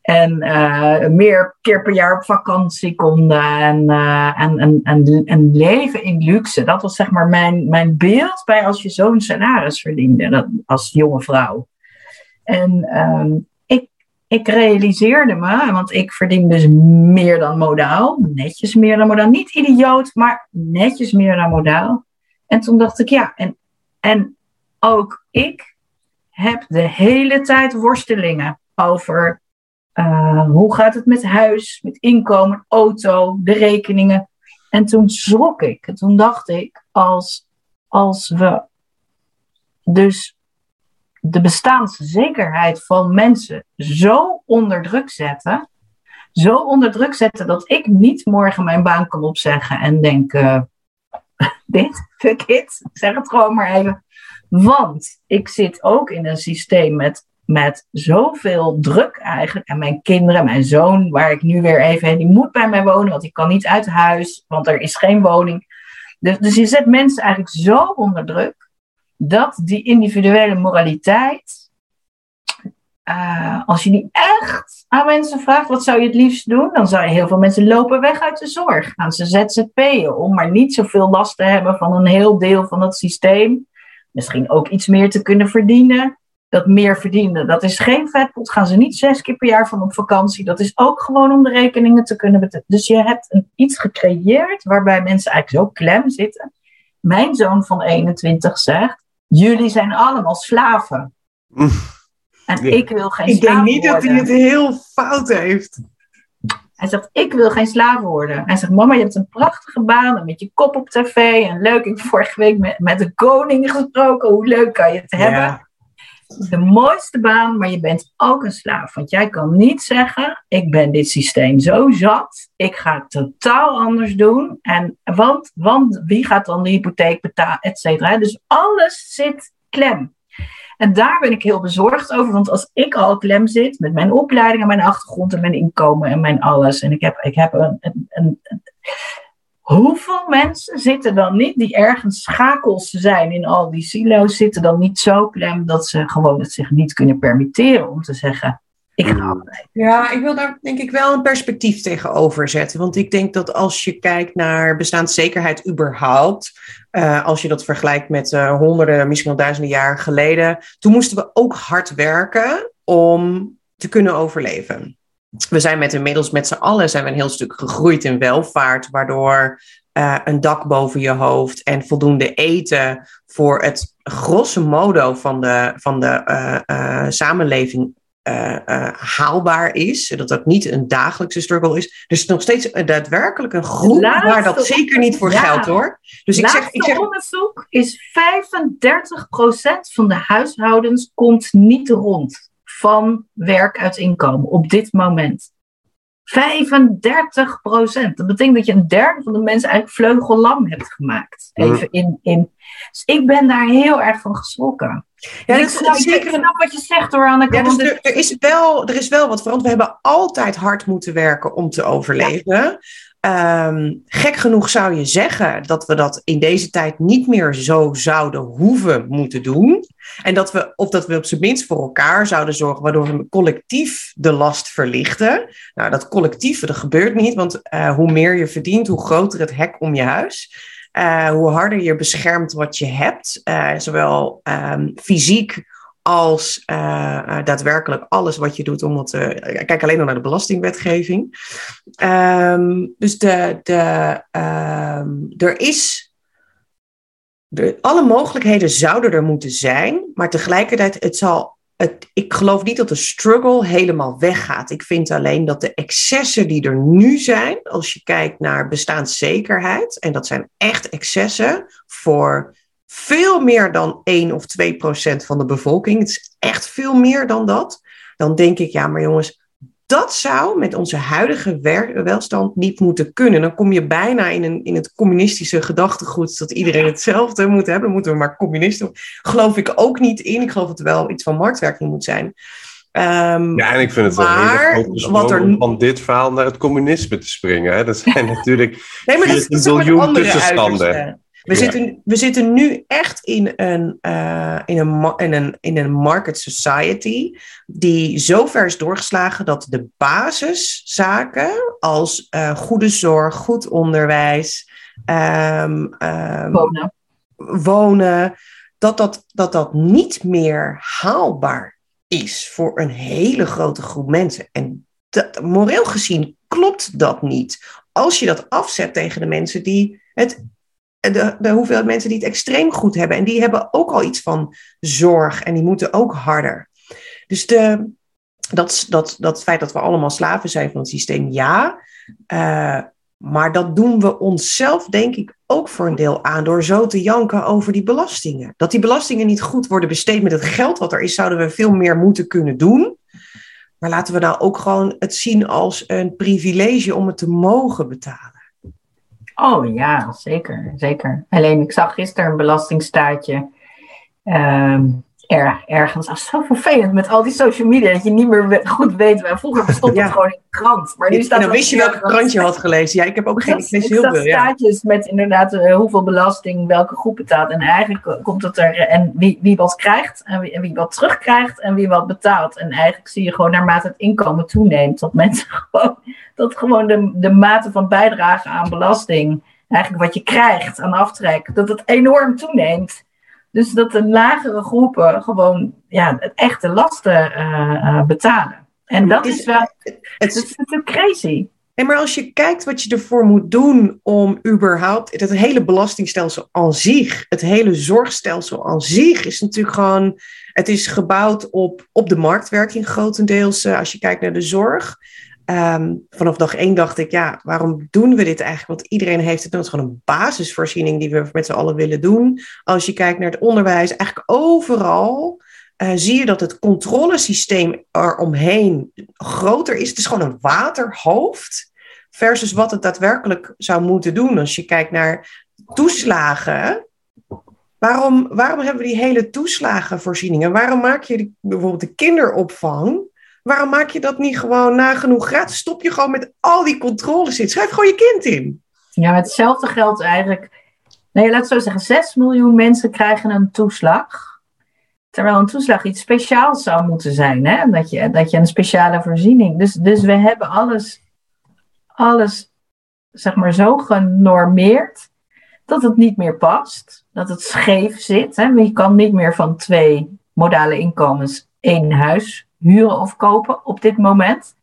En uh, meer keer per jaar op vakantie konden. En, uh, en, en, en, en, leven in luxe. Dat was zeg maar mijn, mijn beeld bij als je zo'n salaris verdiende. Dat, als jonge vrouw. En um, ik, ik realiseerde me, want ik verdien dus meer dan modaal. Netjes meer dan modaal. Niet idioot, maar netjes meer dan modaal. En toen dacht ik, ja, en, en ook ik heb de hele tijd worstelingen over uh, hoe gaat het met huis, met inkomen, auto, de rekeningen? En toen schrok ik. En toen dacht ik, als, als we dus de bestaanszekerheid van mensen zo onder druk zetten, zo onder druk zetten dat ik niet morgen mijn baan kan opzeggen en denk, uh, dit, fuck it, zeg het gewoon maar even. Want ik zit ook in een systeem met met zoveel druk eigenlijk. En mijn kinderen, mijn zoon, waar ik nu weer even heen, die moet bij mij wonen, want ik kan niet uit huis, want er is geen woning. Dus, dus je zet mensen eigenlijk zo onder druk dat die individuele moraliteit eh, als je die echt aan mensen vraagt, wat zou je het liefst doen? Dan zou je heel veel mensen lopen weg uit de zorg. Gaan ze ZZP'en om maar niet zoveel last te hebben van een heel deel van het systeem. Misschien ook iets meer te kunnen verdienen. Dat meer verdienen, dat is geen vetpot. Gaan ze niet zes keer per jaar van op vakantie. Dat is ook gewoon om de rekeningen te kunnen betalen. Dus je hebt een, iets gecreëerd waarbij mensen eigenlijk zo klem zitten. Mijn zoon van 21 zegt, jullie zijn allemaal slaven. En ik wil geen Ik slaaf denk niet dat worden. hij het heel fout heeft. Hij zegt, ik wil geen slaaf worden. Hij zegt, mama, je hebt een prachtige baan en met je kop op tv. En leuk, ik heb vorige week met, met de koning gesproken. Hoe leuk kan je het hebben? Ja. De mooiste baan, maar je bent ook een slaaf. Want jij kan niet zeggen, ik ben dit systeem zo zat. Ik ga het totaal anders doen. En, want, want wie gaat dan de hypotheek betalen, et cetera. Dus alles zit klem. En daar ben ik heel bezorgd over. Want als ik al klem zit met mijn opleiding en mijn achtergrond en mijn inkomen en mijn alles. En ik heb, ik heb een, een, Hoeveel mensen zitten dan niet, die ergens schakels zijn in al die silo's, zitten dan niet zo klem dat ze gewoon het zich niet kunnen permitteren om te zeggen: Ik ga afblijven. Ja, ik wil daar denk ik wel een perspectief tegenover zetten. Want ik denk dat als je kijkt naar bestaanszekerheid überhaupt, eh, als je dat vergelijkt met eh, honderden, misschien wel duizenden jaar geleden, toen moesten we ook hard werken om te kunnen overleven. We zijn met inmiddels met z'n allen zijn we een heel stuk gegroeid in welvaart, waardoor eh, een dak boven je hoofd en voldoende eten voor het grosso modo van de, van de eh, eh, samenleving haalbaar is. Dat dat niet een dagelijkse struggle is. Dus nog steeds daadwerkelijk een groep Laatste waar dat zeker niet voor ja. geldt hoor. Dus ik zeg, ik zeg onderzoek is 35% van de huishoudens komt niet rond van werk uit inkomen op dit moment. 35% Dat betekent dat je een derde van de mensen eigenlijk vleugellam hebt gemaakt. Even in, in. Dus ik ben daar heel erg van geschrokken. ja, ik, dat is snap- ik zeker snap wat je zegt hoor, Anneke. Ja, dus er, er, is wel, er is wel wat veranderd. We hebben altijd hard moeten werken om te overleven. Ehm, gek genoeg zou je zeggen dat we dat in deze tijd niet meer zo zouden hoeven moeten doen. En dat we, of dat we op zijn minst voor elkaar zouden zorgen, waardoor we collectief de last verlichten. Nou, dat collectieve, dat gebeurt niet, want eh, hoe meer je verdient, hoe groter het hek om je huis. Eh, hoe harder je beschermt wat je hebt, eh, zowel ehm, fysiek als eh, eh, daadwerkelijk alles wat je doet. Omdat, eh, kijk alleen al naar de belastingwetgeving. Ehm, dus de, de, ehm, er is. De, alle mogelijkheden zouden er moeten zijn, maar tegelijkertijd, het zal, het, ik geloof niet dat de struggle helemaal weggaat. Ik vind alleen dat de excessen die er nu zijn, als je kijkt naar bestaanszekerheid, en dat zijn echt excessen voor veel meer dan 1 of 2 procent van de bevolking. Het is echt veel meer dan dat. Dan denk ik, ja, maar jongens, dat zou met onze huidige welstand niet moeten kunnen. Dan kom je bijna in, een, in het communistische gedachtegoed dat iedereen hetzelfde moet hebben. Dan moeten we maar communisten. Geloof ik ook niet in. Ik geloof dat er wel iets van marktwerking moet zijn. Ehm, Ja, en ik vind het een Maar hele wat er- om van dit verhaal naar het communisme te springen. Hè? Dat zijn natuurlijk Nee, maar dat, 14 dat is andere tussenstanden. We, Ja. zitten, we zitten nu echt in een, eh, in, een, in, een, in een market society die zo ver is doorgeslagen dat de basiszaken als eh, goede zorg, goed onderwijs, ehm, ehm, wonen. wonen, dat dat, dat dat niet meer haalbaar is voor een hele grote groep mensen. En dat, moreel gezien klopt dat niet. Als je dat afzet tegen de mensen die het. De, de hoeveelheid mensen die het extreem goed hebben. En die hebben ook al iets van zorg. En die moeten ook harder. Dus de, dat, dat, dat feit dat we allemaal slaven zijn van het systeem, ja. Eh, maar dat doen we onszelf, denk ik, ook voor een deel aan door zo te janken over die belastingen. Dat die belastingen niet goed worden besteed met het geld wat er is, zouden we veel meer moeten kunnen doen. Maar laten we nou ook gewoon het zien als een privilege om het te mogen betalen. Oh ja, zeker, zeker. Alleen ik zag gisteren een belastingstaatje. Ehm, erg, ergens. Dat is zo vervelend met al die social media dat je niet meer goed weet. Waar. Vroeger bestond het gewoon in de krant. Maar nu staat en dan wist je welke krant je had gelezen. Ja, ik heb ook geen. Ik lees heel veel. staatjes met inderdaad uh, hoeveel belasting welke groep betaalt. En eigenlijk komt het er. En wie, wie wat krijgt en wie, en wie wat terugkrijgt en wie wat betaalt. En eigenlijk zie je gewoon naarmate het inkomen toeneemt. Dat mensen gewoon. Dat gewoon de, de mate van bijdrage aan belasting. Eigenlijk wat je krijgt aan aftrek. Dat het enorm toeneemt. Dus dat de lagere groepen gewoon ja, het echte lasten uh, betalen. En dat is, wel. Het, is natuurlijk crazy. Nee, maar als je kijkt wat je ervoor moet doen om überhaupt. Het hele belastingstelsel aan zich, het hele zorgstelsel aan zich, is natuurlijk gewoon. Het is gebouwd op, op de marktwerking grotendeels. Uh, als je kijkt naar de zorg. Um, vanaf dag één dacht ik, ja, waarom doen we dit eigenlijk? Want iedereen heeft het nodig. gewoon een basisvoorziening die we met z'n allen willen doen. Als je kijkt naar het onderwijs, eigenlijk overal uh, zie je dat het controlesysteem eromheen groter is. Het is gewoon een waterhoofd versus wat het daadwerkelijk zou moeten doen. Als je kijkt naar toeslagen, waarom, waarom hebben we die hele toeslagenvoorzieningen? Waarom maak je die, bijvoorbeeld de kinderopvang Waarom maak je dat niet gewoon nagenoeg gratis? Stop je gewoon met al die controles in. Schrijf gewoon je kind in. Ja, hetzelfde geldt eigenlijk. Nee, laat zo zeggen, 6 miljoen mensen krijgen een toeslag. Terwijl een toeslag iets speciaals zou moeten zijn. Hè? Dat, je, dat je een speciale voorziening. Dus, dus we hebben alles, alles zeg maar, zo genormeerd dat het niet meer past. Dat het scheef zit. Hè? Je kan niet meer van twee modale inkomens één huis huren of kopen op dit moment.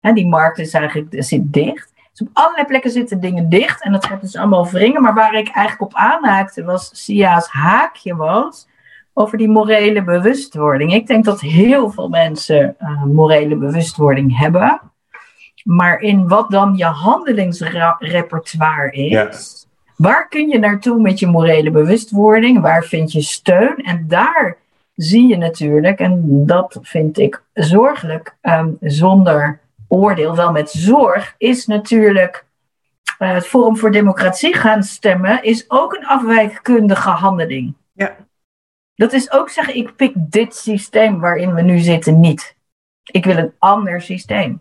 En die markt is eigenlijk zit dicht. Dus op allerlei plekken zitten dingen dicht en dat gaat dus allemaal wringen. Maar waar ik eigenlijk op aanhaakte was Sia's haakje was over die morele bewustwording. Ik denk dat heel veel mensen uh, morele bewustwording hebben. Maar in wat dan je handelingsrepertoire is, waar kun je naartoe met je morele bewustwording? Waar vind je steun? En daar zie je natuurlijk, en dat vind ik zorgelijk, ehm, zonder oordeel, wel met zorg, is natuurlijk uh, het Forum voor Democratie gaan stemmen, is ook een afwijkkundige handeling. Ja. Dat is ook zeggen, ik pik dit systeem waarin we nu zitten niet. Ik wil een ander systeem.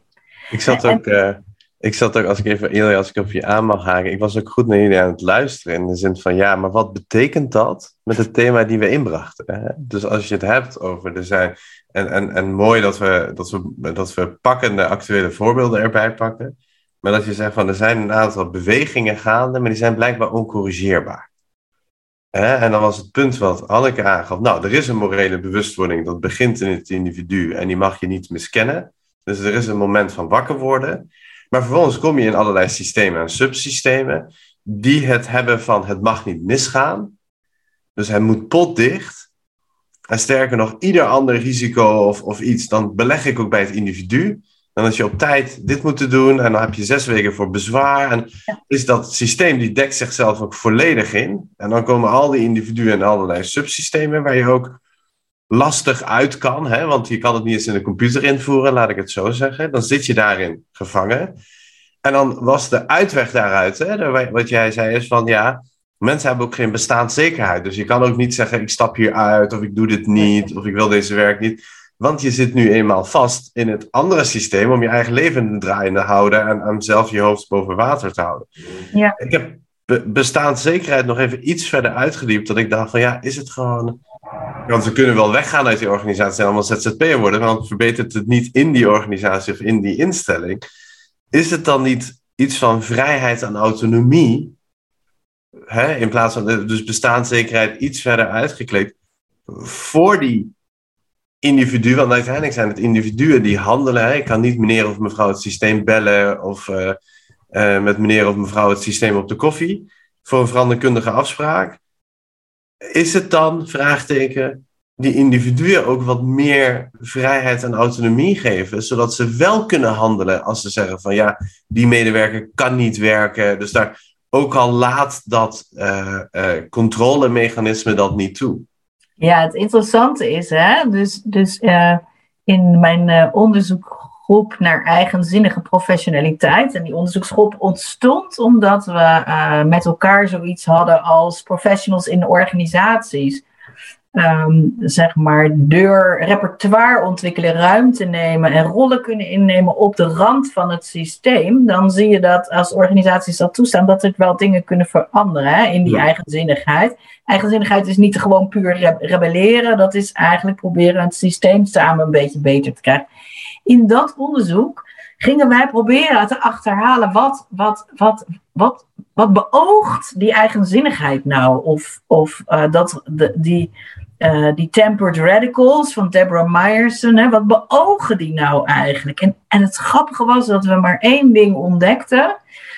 Ik zat ook, uh, ik zat ook als ik even eerlijk, als ik op je aan mag haken, ik was ook goed naar jullie aan het luisteren. In de zin van, ja, maar wat betekent dat met het thema die we inbrachten? Dus als je het hebt over, er zijn, en, en, en mooi dat we, dat, we, dat we pakkende actuele voorbeelden erbij pakken. Maar dat je zegt van, er zijn een aantal bewegingen gaande, maar die zijn blijkbaar oncorrigeerbaar. Hè? En dan was het punt wat Hanneke aangaf, nou, er is een morele bewustwording, dat begint in het individu en die mag je niet miskennen. Dus er is een moment van wakker worden. Maar vervolgens kom je in allerlei systemen en subsystemen die het hebben van het mag niet misgaan. Dus hij moet potdicht. En sterker nog, ieder ander risico of, of iets, dan beleg ik ook bij het individu. Dan als je op tijd dit moet doen en dan heb je zes weken voor bezwaar. En is dat systeem die dekt zichzelf ook volledig in. En dan komen al die individuen in allerlei subsystemen waar je ook lastig uit kan, hè, want je kan het niet eens in de computer invoeren, laat ik het zo zeggen. Dan zit je daarin gevangen. En dan was de uitweg daaruit, hè, wat jij zei, is van ja, mensen hebben ook geen bestaanszekerheid. Dus je kan ook niet zeggen, ik stap hier uit, of ik doe dit niet, of ik wil deze werk niet. Want je zit nu eenmaal vast in het andere systeem om je eigen leven draaiende te houden en, en zelf je hoofd boven water te houden. Ja. Ik heb bestaanszekerheid nog even iets verder uitgediept, dat ik dacht van ja, is het gewoon want we kunnen wel weggaan uit die organisatie en allemaal ZZP'er worden, want verbetert het niet in die organisatie of in die instelling. Is het dan niet iets van vrijheid en autonomie, hè, in plaats van dus bestaanszekerheid iets verder uitgekleed, voor die individuen, want uiteindelijk zijn het individuen die handelen. Hè. Ik kan niet meneer of mevrouw het systeem bellen of uh, uh, met meneer of mevrouw het systeem op de koffie voor een veranderkundige afspraak is het dan, vraagteken, die individuen ook wat meer vrijheid en autonomie geven, zodat ze wel kunnen handelen als ze zeggen van ja, die medewerker kan niet werken. Dus daar ook al laat dat uh, uh, controlemechanisme dat niet toe. Ja, het interessante is, hè, dus, dus uh, in mijn onderzoek naar eigenzinnige professionaliteit. En die onderzoeksgroep ontstond omdat we uh, met elkaar zoiets hadden als professionals in organisaties. ehm, zeg maar, deur, repertoire ontwikkelen, ruimte nemen en rollen kunnen innemen op de rand van het systeem, dan zie je dat als organisaties dat toestaan, dat er wel dingen kunnen veranderen hè, in die eigenzinnigheid. Eigenzinnigheid is niet gewoon puur rebelleren, dat is eigenlijk proberen het systeem samen een beetje beter te krijgen. In dat onderzoek gingen wij proberen te achterhalen wat, wat, wat, wat, wat beoogt die eigenzinnigheid nou? Of, of uh, dat, de, die, uh, die tempered radicals van Deborah Meyerson, hè, wat beogen die nou eigenlijk? En, en het grappige was dat we maar één ding ontdekten.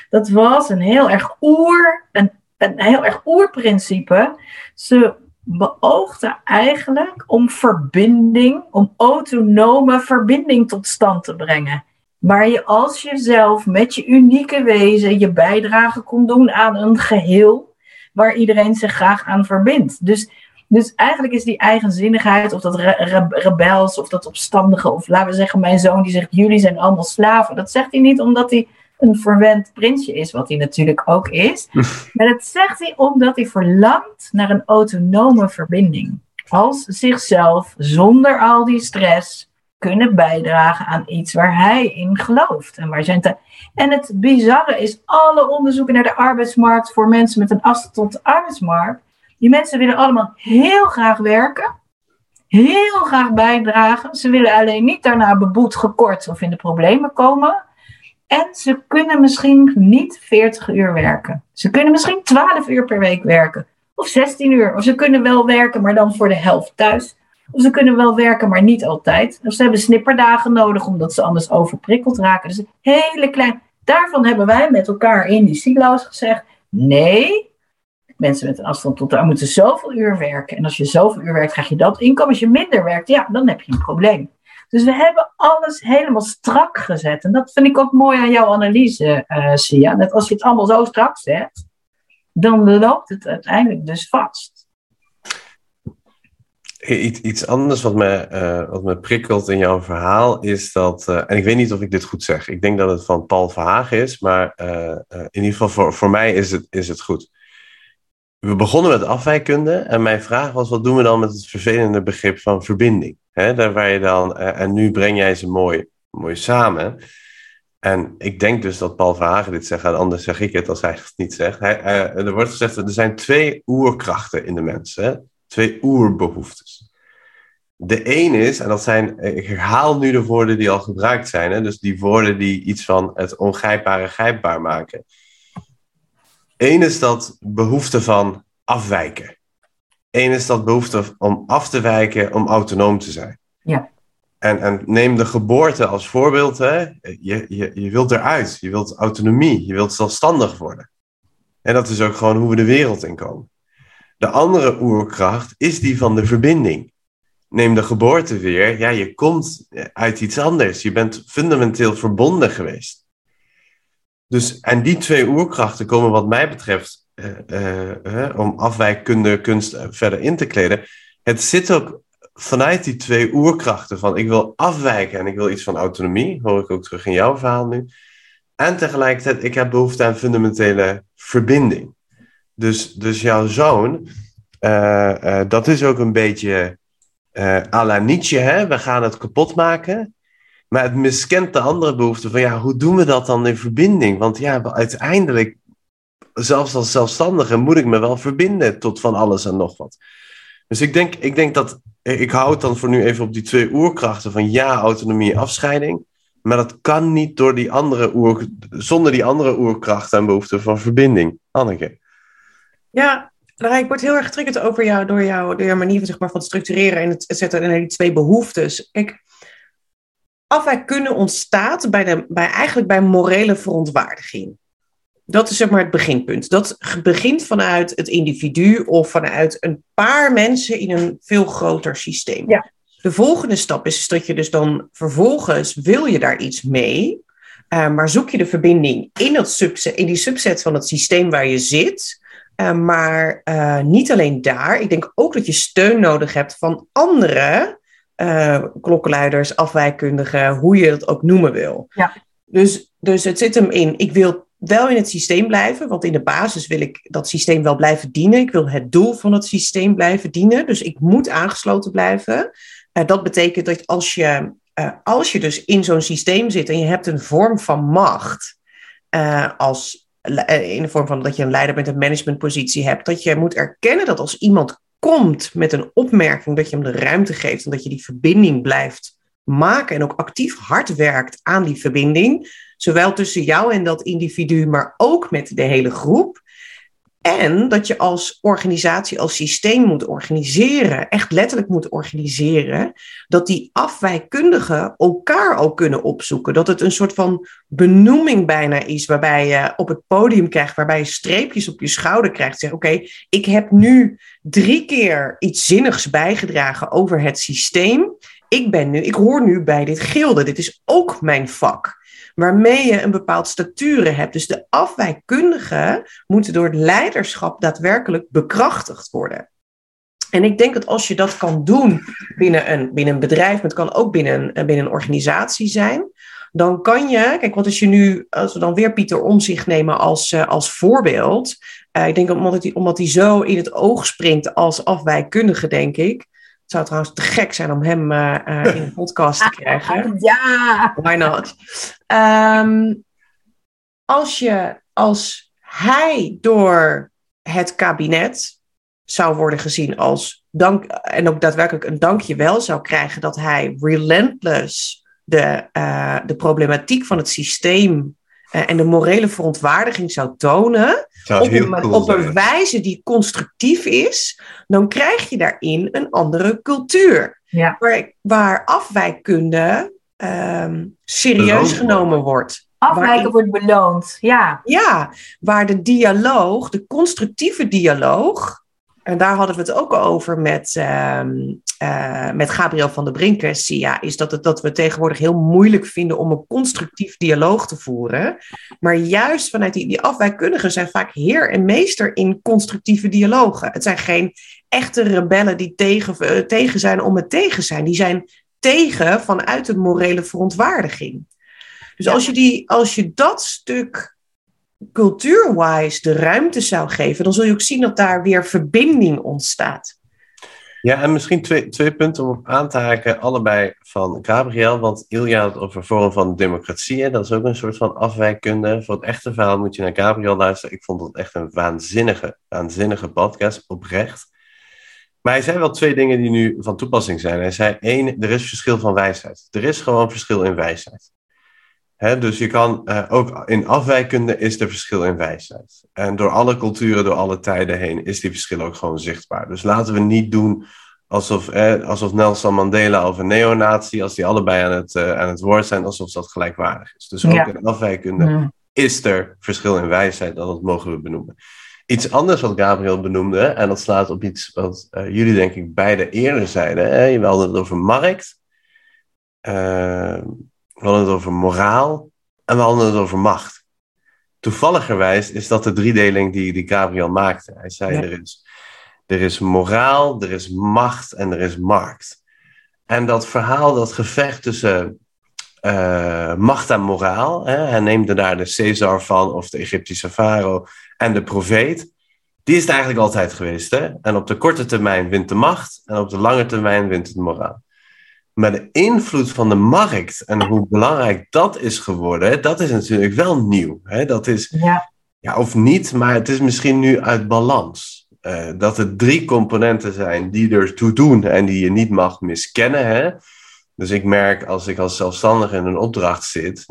Dat was een heel erg oer, een, een heel erg oerprincipe. Ze beoogden eigenlijk om verbinding, om autonome verbinding tot stand te brengen. Waar je als jezelf met je unieke wezen je bijdrage kon doen aan een geheel waar iedereen zich graag aan verbindt. Dus, dus eigenlijk is die eigenzinnigheid, of dat rebels, of dat opstandige, of laten we zeggen, mijn zoon die zegt: jullie zijn allemaal slaven. Dat zegt hij niet omdat hij een verwend prinsje is, wat hij natuurlijk ook is. maar dat zegt hij omdat hij verlangt naar een autonome verbinding. Als zichzelf, zonder al die stress, kunnen bijdragen aan iets waar hij in gelooft. En, waar zijn en het bizarre is, alle onderzoeken naar de arbeidsmarkt voor mensen met een afstand tot de arbeidsmarkt, die mensen willen allemaal heel graag werken, heel graag bijdragen. Ze willen alleen niet daarna beboet, gekort of in de problemen komen. En ze kunnen misschien niet 40 uur werken. Ze kunnen misschien 12 uur per week werken. Of 16 uur. Of ze kunnen wel werken, maar dan voor de helft thuis. Of ze kunnen wel werken, maar niet altijd. Of ze hebben snipperdagen nodig, omdat ze anders overprikkeld raken. Dus hele klein. Daarvan hebben wij met elkaar in die silo's gezegd: nee, mensen met een afstand tot daar moeten zoveel uur werken. En als je zoveel uur werkt, krijg je dat inkomen. Als je minder werkt, ja, dan heb je een probleem. Dus we hebben alles helemaal strak gezet. En dat vind ik ook mooi aan jouw analyse, uh, Sia. Dat als je het allemaal zo strak zet, dan loopt het uiteindelijk dus vast. Iets, anders wat me, uh, wat me prikkelt in jouw verhaal is dat, uh, en ik weet niet of ik dit goed zeg, ik denk dat het van Paul Verhagen is, maar in ieder geval voor, voor mij is het, is het goed. We begonnen met afwijkunde en mijn vraag was, wat doen we dan met het vervelende begrip van verbinding? Hè, daar waar je dan, en nu breng jij ze mooi, mooi samen. En ik denk dus dat Paul Verhagen dit zegt, anders zeg ik het als hij het niet zegt. Hij, er wordt gezegd, er zijn twee oerkrachten in de mens. Twee oerbehoeftes. De een is, en dat zijn, ik herhaal nu de woorden die al gebruikt zijn, hè, dus die woorden die iets van het ongrijpbare grijpbaar maken. Eén is dat behoefte van afwijken. Eén is dat behoefte om af te wijken, om autonoom te zijn. Ja. En, en neem de geboorte als voorbeeld. Hè. Je, je, je wilt eruit, je wilt autonomie, je wilt zelfstandig worden. En dat is ook gewoon hoe we de wereld in komen. De andere oerkracht is die van de verbinding. Neem de geboorte weer. Ja, je komt uit iets anders. Je bent fundamenteel verbonden geweest. Dus, en die twee oerkrachten komen wat mij betreft, om afwijkkunde kunst verder in te kleden. Het zit ook vanuit die twee oerkrachten van ik wil afwijken en ik wil iets van autonomie, hoor ik ook terug in jouw verhaal nu. En tegelijkertijd, ik heb behoefte aan fundamentele verbinding. Dus, dus jouw zoon, uh, dat is ook een beetje uh, à la Nietzsche, hè? we gaan het kapot maken. Maar het miskent de andere behoefte van, ja, hoe doen we dat dan in verbinding? Want ja, uiteindelijk, zelfs als zelfstandige, moet ik me wel verbinden tot van alles en nog wat. Dus ik denk, ik denk dat, ik hou het dan voor nu even op die twee oerkrachten van ja, autonomie, afscheiding. Maar dat kan niet door die andere oer, zonder die andere oerkrachten en behoeften van verbinding. Anneke. Ja, ik word heel erg getriggerd over jou, door, jou, door jouw manier zeg maar, van structureren en het zetten naar die twee behoeftes. Kijk, afwijk kunnen ontstaat bij, de, bij, eigenlijk bij morele verontwaardiging. Dat is zeg maar het beginpunt. Dat begint vanuit het individu of vanuit een paar mensen in een veel groter systeem. Ja. De volgende stap is dat je dus dan vervolgens wil je daar iets mee, uh, maar zoek je de verbinding in, dat subset, in die subset van het systeem waar je zit. Uh, maar uh, niet alleen daar. Ik denk ook dat je steun nodig hebt van andere klokkenluiders, afwijkkundigen, hoe je het ook noemen wil. Ja. Dus, dus het zit hem in, ik wil wel in het systeem blijven, want in de basis wil ik dat systeem wel blijven dienen. Ik wil het doel van het systeem blijven dienen, dus ik moet aangesloten blijven. Uh, dat betekent dat als je, uh, als je dus in zo'n systeem zit en je hebt een vorm van macht, uh, als, in de vorm van dat je een leider bent, een managementpositie hebt, dat je moet erkennen dat als iemand komt met een opmerking, dat je hem de ruimte geeft en dat je die verbinding blijft maken en ook actief hard werkt aan die verbinding, zowel tussen jou en dat individu, maar ook met de hele groep. En dat je als organisatie, als systeem moet organiseren, echt letterlijk moet organiseren, dat die afwijkundigen elkaar ook kunnen opzoeken. Dat het een soort van benoeming bijna is, waarbij je op het podium krijgt, waarbij je streepjes op je schouder krijgt. Zeg, oké, ik heb nu drie keer iets zinnigs bijgedragen over het systeem. Ik ben nu, ik hoor nu bij dit gilde. Dit is ook mijn vak waarmee je een bepaald staturen hebt. Dus de afwijkundigen moeten door het leiderschap daadwerkelijk bekrachtigd worden. En ik denk dat als je dat kan doen binnen een, binnen een bedrijf, maar het kan ook binnen een, binnen een organisatie zijn, dan kan je, kijk, wat is je nu, als we dan weer Pieter om zich nemen als, uh, als voorbeeld. Uh, ik denk omdat hij, omdat hij zo in het oog springt als afwijkundige, denk ik, het zou trouwens te gek zijn om hem uh, uh, in een podcast te krijgen. Ja! Why not? Um, als, je, als hij door het kabinet zou worden gezien als dank, en ook daadwerkelijk een dankje wel zou krijgen dat hij relentless de, uh, de problematiek van het systeem en de morele verontwaardiging zou tonen, Zou op, heel een, cool op een wijze die constructief is, dan krijg je daarin een andere cultuur. Ja. Waar, waar afwijkkunde ehm, serieus Beloond genomen wordt. Afwijken Waarin- wordt beloond. Ja. Ja, waar de dialoog, de constructieve dialoog, en daar hadden we het ook over met, ehm, eh, met Gabriel van der Brink, eh, Sia, is dat, het, dat we tegenwoordig heel moeilijk vinden om een constructief dialoog te voeren. Maar juist vanuit die, die afwijkundigen zijn vaak heer en meester in constructieve dialogen. Het zijn geen echte rebellen die tegen, eh, tegen zijn om het tegen zijn. Die zijn tegen vanuit een morele verontwaardiging. Dus als, je die, als je dat stuk cultuurwise de ruimte zou geven, dan zul je ook zien dat daar weer verbinding ontstaat. Ja, en misschien twee, twee punten om op aan te haken, allebei van Gabriel. Want Ilja had over vorm van democratie. Hè? Dat is ook een soort van afwijkkunde. Voor het echte verhaal moet je naar Gabriel luisteren. Ik vond het echt een waanzinnige, waanzinnige podcast, oprecht. Maar hij zei wel twee dingen die nu van toepassing zijn. Hij zei, één, er is verschil van wijsheid. Er is gewoon verschil in wijsheid. Dus je kan eh, ook in afwijkkunde is er verschil in wijsheid. En door alle culturen, door alle tijden heen, is die verschil ook gewoon zichtbaar. Dus laten we niet doen alsof, eh, alsof Nelson Mandela of een neonazi, als die allebei aan het, eh, aan het woord zijn, alsof dat gelijkwaardig is. Dus ook Ja. in afwijkkunde Mm. is er verschil in wijsheid, en dat mogen we benoemen. Iets anders wat Gabriel benoemde, en dat slaat op iets wat eh, jullie denk ik beide eerder zeiden. Hè? We hadden het over markt, we hadden het over moraal en we hadden het over macht. Toevalligerwijs is dat de driedeling die, die Gabriel maakte. Hij zei Ja. er, is, er is moraal, er is macht en er is markt. En dat verhaal, dat gevecht tussen eh, macht en moraal. Hè? Hij neemde daar de Caesar van, of de Egyptische farao en de profeet. Die is het eigenlijk altijd geweest. Hè? En op de korte termijn wint de macht en op de lange termijn wint het moraal. Maar de invloed van de markt en hoe belangrijk dat is geworden, dat is natuurlijk wel nieuw. Hè? Dat is, Ja. ja, of niet, maar het is misschien nu uit balans. Eh, dat er drie componenten zijn die ertoe doen en die je niet mag miskennen. Hè? Dus ik merk als ik als zelfstandige in een opdracht zit,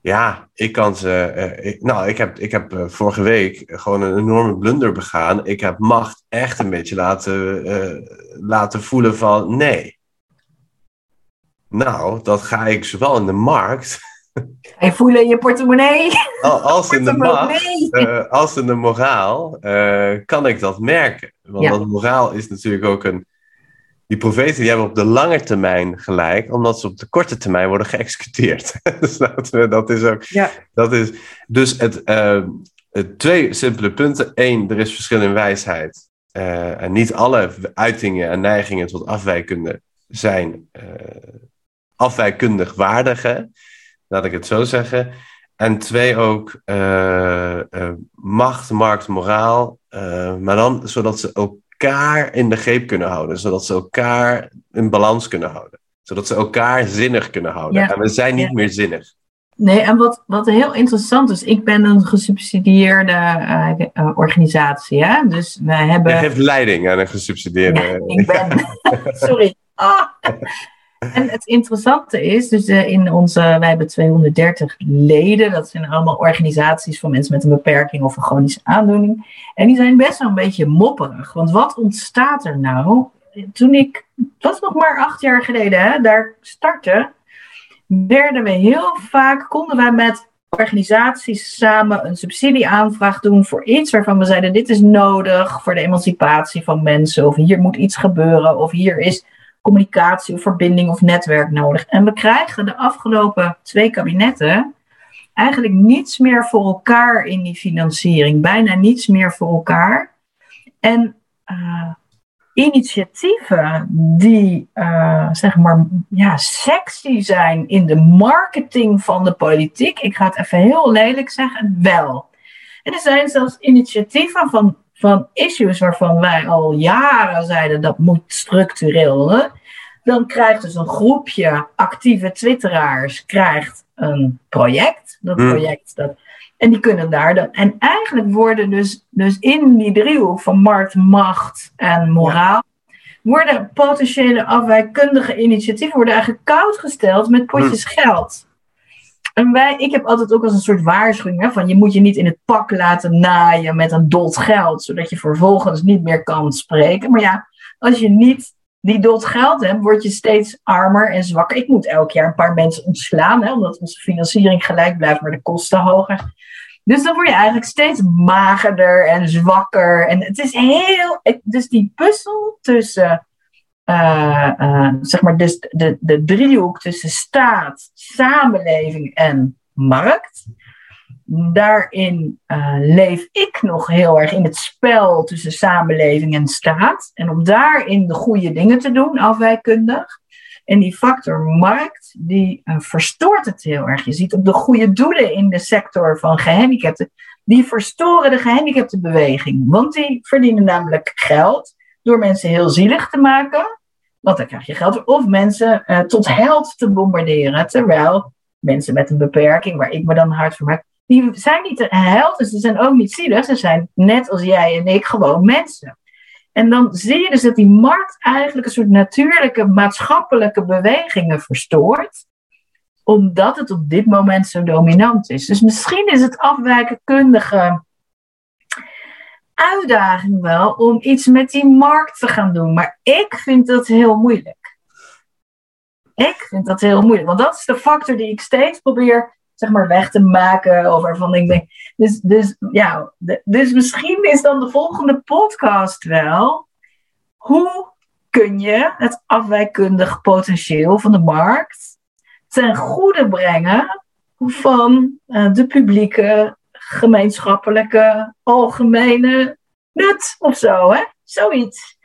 ja, ik kan ze. eh, ik- nou, ik heb, ik heb eh, vorige week gewoon een enorme blunder begaan. Ik heb macht echt een beetje laten, laten voelen van nee. Nou, dat ga ik zowel in de markt Ga je voelen in je portemonnee? al- als in de macht. Portemonnee. eh, als in de moraal eh, kan ik dat merken. Want Ja. dat moraal is natuurlijk ook een. Die profeten die hebben op de lange termijn gelijk, omdat ze op de korte termijn worden geëxecuteerd. dus we- dat is ook. Ja. Dat is, dus het, eh, het twee simpele punten. Eén, er is verschil in wijsheid. Eh, en niet alle uitingen en neigingen tot afwijkende zijn eh, afwijkundig waardig. hè. Laat ik het zo zeggen. En twee ook uh, uh, macht, markt, moraal. Uh, maar dan zodat ze elkaar in de greep kunnen houden. Zodat ze elkaar in balans kunnen houden. Zodat ze elkaar zinnig kunnen houden. Ja. En we zijn niet ja. meer zinnig. Nee, en wat, wat heel interessant is, ik ben een gesubsidieerde organisatie. Hè? Dus wij hebben. Je geeft leiding aan een gesubsidieerde. Ja, ik ben. Sorry. Oh. En het interessante is, dus uh, in onze, wij hebben 230 leden, dat zijn allemaal organisaties van mensen met een beperking of een chronische aandoening. En die zijn best wel een beetje mopperig. Want wat ontstaat er nou? Toen ik, dat was nog maar acht jaar geleden, hè, daar startte, werden we heel vaak, konden wij met organisaties samen een subsidieaanvraag doen voor iets waarvan we zeiden: dit is nodig voor de emancipatie van mensen, of hier moet iets gebeuren, of hier is communicatie of verbinding of netwerk nodig. En we krijgen de afgelopen twee kabinetten eigenlijk niets meer voor elkaar in die financiering, bijna niets meer voor elkaar. En uh, initiatieven die, uh, zeg maar, ja, sexy zijn in de marketing van de politiek, ik ga het even heel lelijk zeggen, wel. En er zijn zelfs initiatieven van van issues waarvan wij al jaren zeiden dat moet structureel. Hè? Dan krijgt dus een groepje actieve twitteraars krijgt een project. Dat Hmm. project dat, en die kunnen daar dan. En eigenlijk worden dus, dus in die driehoek van markt, macht en moraal. Worden potentiële afwijkundige initiatieven worden eigenlijk koud gesteld met potjes geld. En wij, ik heb altijd ook als een soort waarschuwing hè, van je moet je niet in het pak laten naaien met een dot geld, zodat je vervolgens niet meer kan spreken. Maar ja, als je niet die dot geld hebt, word je steeds armer en zwakker. Ik moet elk jaar een paar mensen ontslaan, hè, omdat onze financiering gelijk blijft, maar de kosten hoger. Dus dan word je eigenlijk steeds magerder en zwakker. En het is heel. Dus die puzzel tussen uh, uh, zeg maar, dus de, de driehoek tussen staat, samenleving en markt. Daarin uh, leef ik nog heel erg in het spel tussen samenleving en staat. En om daarin de goede dingen te doen, afwijkundig. En die factor markt, die verstoort het heel erg. Je ziet ook de goede doelen in de sector van gehandicapten. Die verstoren de gehandicaptenbeweging. Want die verdienen namelijk geld door mensen heel zielig te maken. Want dan krijg je geld. Of mensen uh, tot held te bombarderen. Terwijl mensen met een beperking, waar ik me dan hard voor maak, die zijn niet een held. Dus ze zijn ook niet zielig. Ze zijn net als jij en ik gewoon mensen. En dan zie je dus dat die markt eigenlijk een soort natuurlijke maatschappelijke bewegingen verstoort. Omdat het op dit moment zo dominant is. Dus misschien is het afwijkenkundige uitdaging wel om iets met die markt te gaan doen. Maar ik vind dat heel moeilijk. Ik vind dat heel moeilijk. Want dat is de factor die ik steeds probeer zeg maar, weg te maken. Of waarvan ik denk. Dus, dus, ja, dus misschien is dan de volgende podcast wel. Hoe kun je het afwijkundig potentieel van de markt ten goede brengen van uh, de publieke gemeenschappelijke, algemene nut of zo, hè? Zoiets.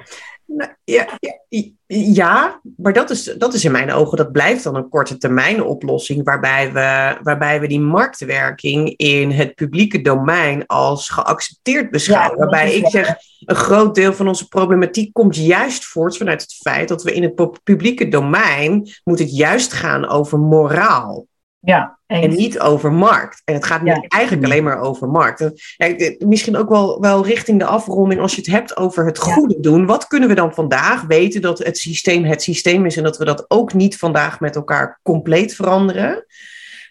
Nou, ja, ja, ja, maar dat is, dat is in mijn ogen, dat blijft dan een korte termijn oplossing, waarbij we, waarbij we die marktwerking in het publieke domein als geaccepteerd beschouwen. Ja, waarbij ik zeg, een groot deel van onze problematiek komt juist voort vanuit het feit dat we in het publieke domein moet het juist gaan over moraal. Ja, en niet over markt. En het gaat ja. eigenlijk alleen maar over markt. Misschien ook wel, wel richting de afronding, als je het hebt over het goede ja. doen. Wat kunnen we dan vandaag weten dat het systeem het systeem is en dat we dat ook niet vandaag met elkaar compleet veranderen?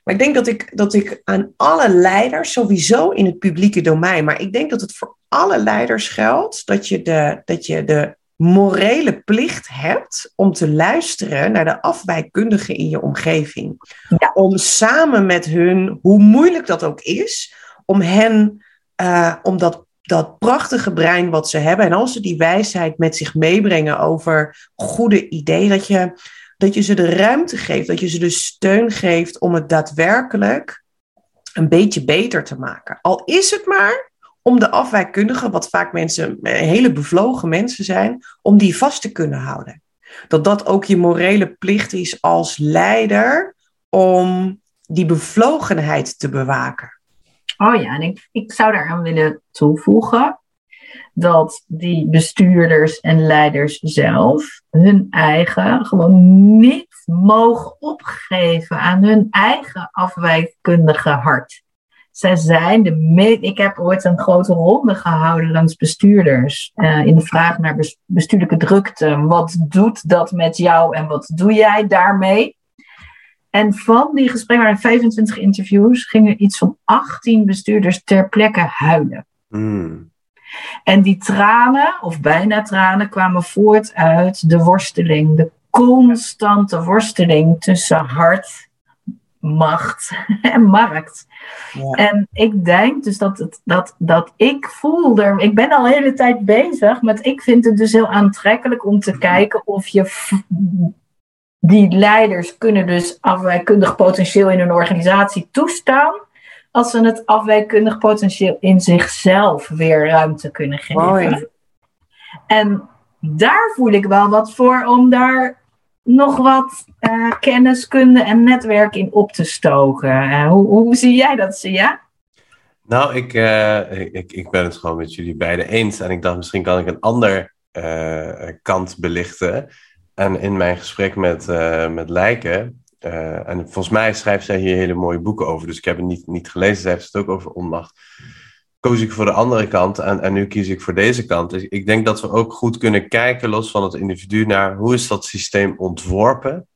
Maar ik denk dat ik, dat ik aan alle leiders, sowieso in het publieke domein, maar ik denk dat het voor alle leiders geldt dat je de, dat je de morele plicht hebt om te luisteren naar de afwijkkundigen in je omgeving. Ja. Om samen met hun, hoe moeilijk dat ook is, om hen, uh, om dat, dat prachtige brein wat ze hebben, en als ze die wijsheid met zich meebrengen over goede ideeën, dat je, dat je ze de ruimte geeft, dat je ze de steun geeft om het daadwerkelijk een beetje beter te maken. Al is het maar om de afwijkkundigen, wat vaak mensen, hele bevlogen mensen zijn, om die vast te kunnen houden. Dat dat ook je morele plicht is als leider om die bevlogenheid te bewaken. Oh ja, en ik, ik zou daaraan willen toevoegen dat die bestuurders en leiders zelf hun eigen gewoon niet mogen opgeven aan hun eigen afwijkkundige hart. Zij zijn de me Ik heb ooit een grote ronde gehouden langs bestuurders. Uh, in de vraag naar bestuurlijke drukte. Wat doet dat met jou en wat doe jij daarmee? En van die gesprekken, waren 25 interviews, gingen iets van 18 bestuurders ter plekke huilen. Hmm. En die tranen, of bijna tranen, kwamen voort uit de worsteling, de constante worsteling tussen hart, macht en markt. Ja. En ik denk dus dat, het, dat, dat ik voel er, ik ben al de hele tijd bezig met, ik vind het dus heel aantrekkelijk om te kijken of je die leiders kunnen dus afwijkundig potentieel in hun organisatie toestaan als ze het afwijkundig potentieel in zichzelf weer ruimte kunnen geven. Mooi. En daar voel ik wel wat voor om daar nog wat uh, kennis, kunde en netwerk in op te stoken. Uh, hoe, hoe, zie jij dat, Sia? Nou, ik, uh, ik, ik ben het gewoon met jullie beiden eens. En ik dacht, misschien kan ik een ander kant belichten. En in mijn gesprek met, met Lijken, en volgens mij schrijft zij hier hele mooie boeken over. Dus ik heb het niet, niet gelezen. Zij heeft het ook over onmacht koos ik voor de andere kant en, en nu kies ik voor deze kant. Dus ik denk dat we ook goed kunnen kijken, los van het individu, naar hoe is dat systeem ontworpen?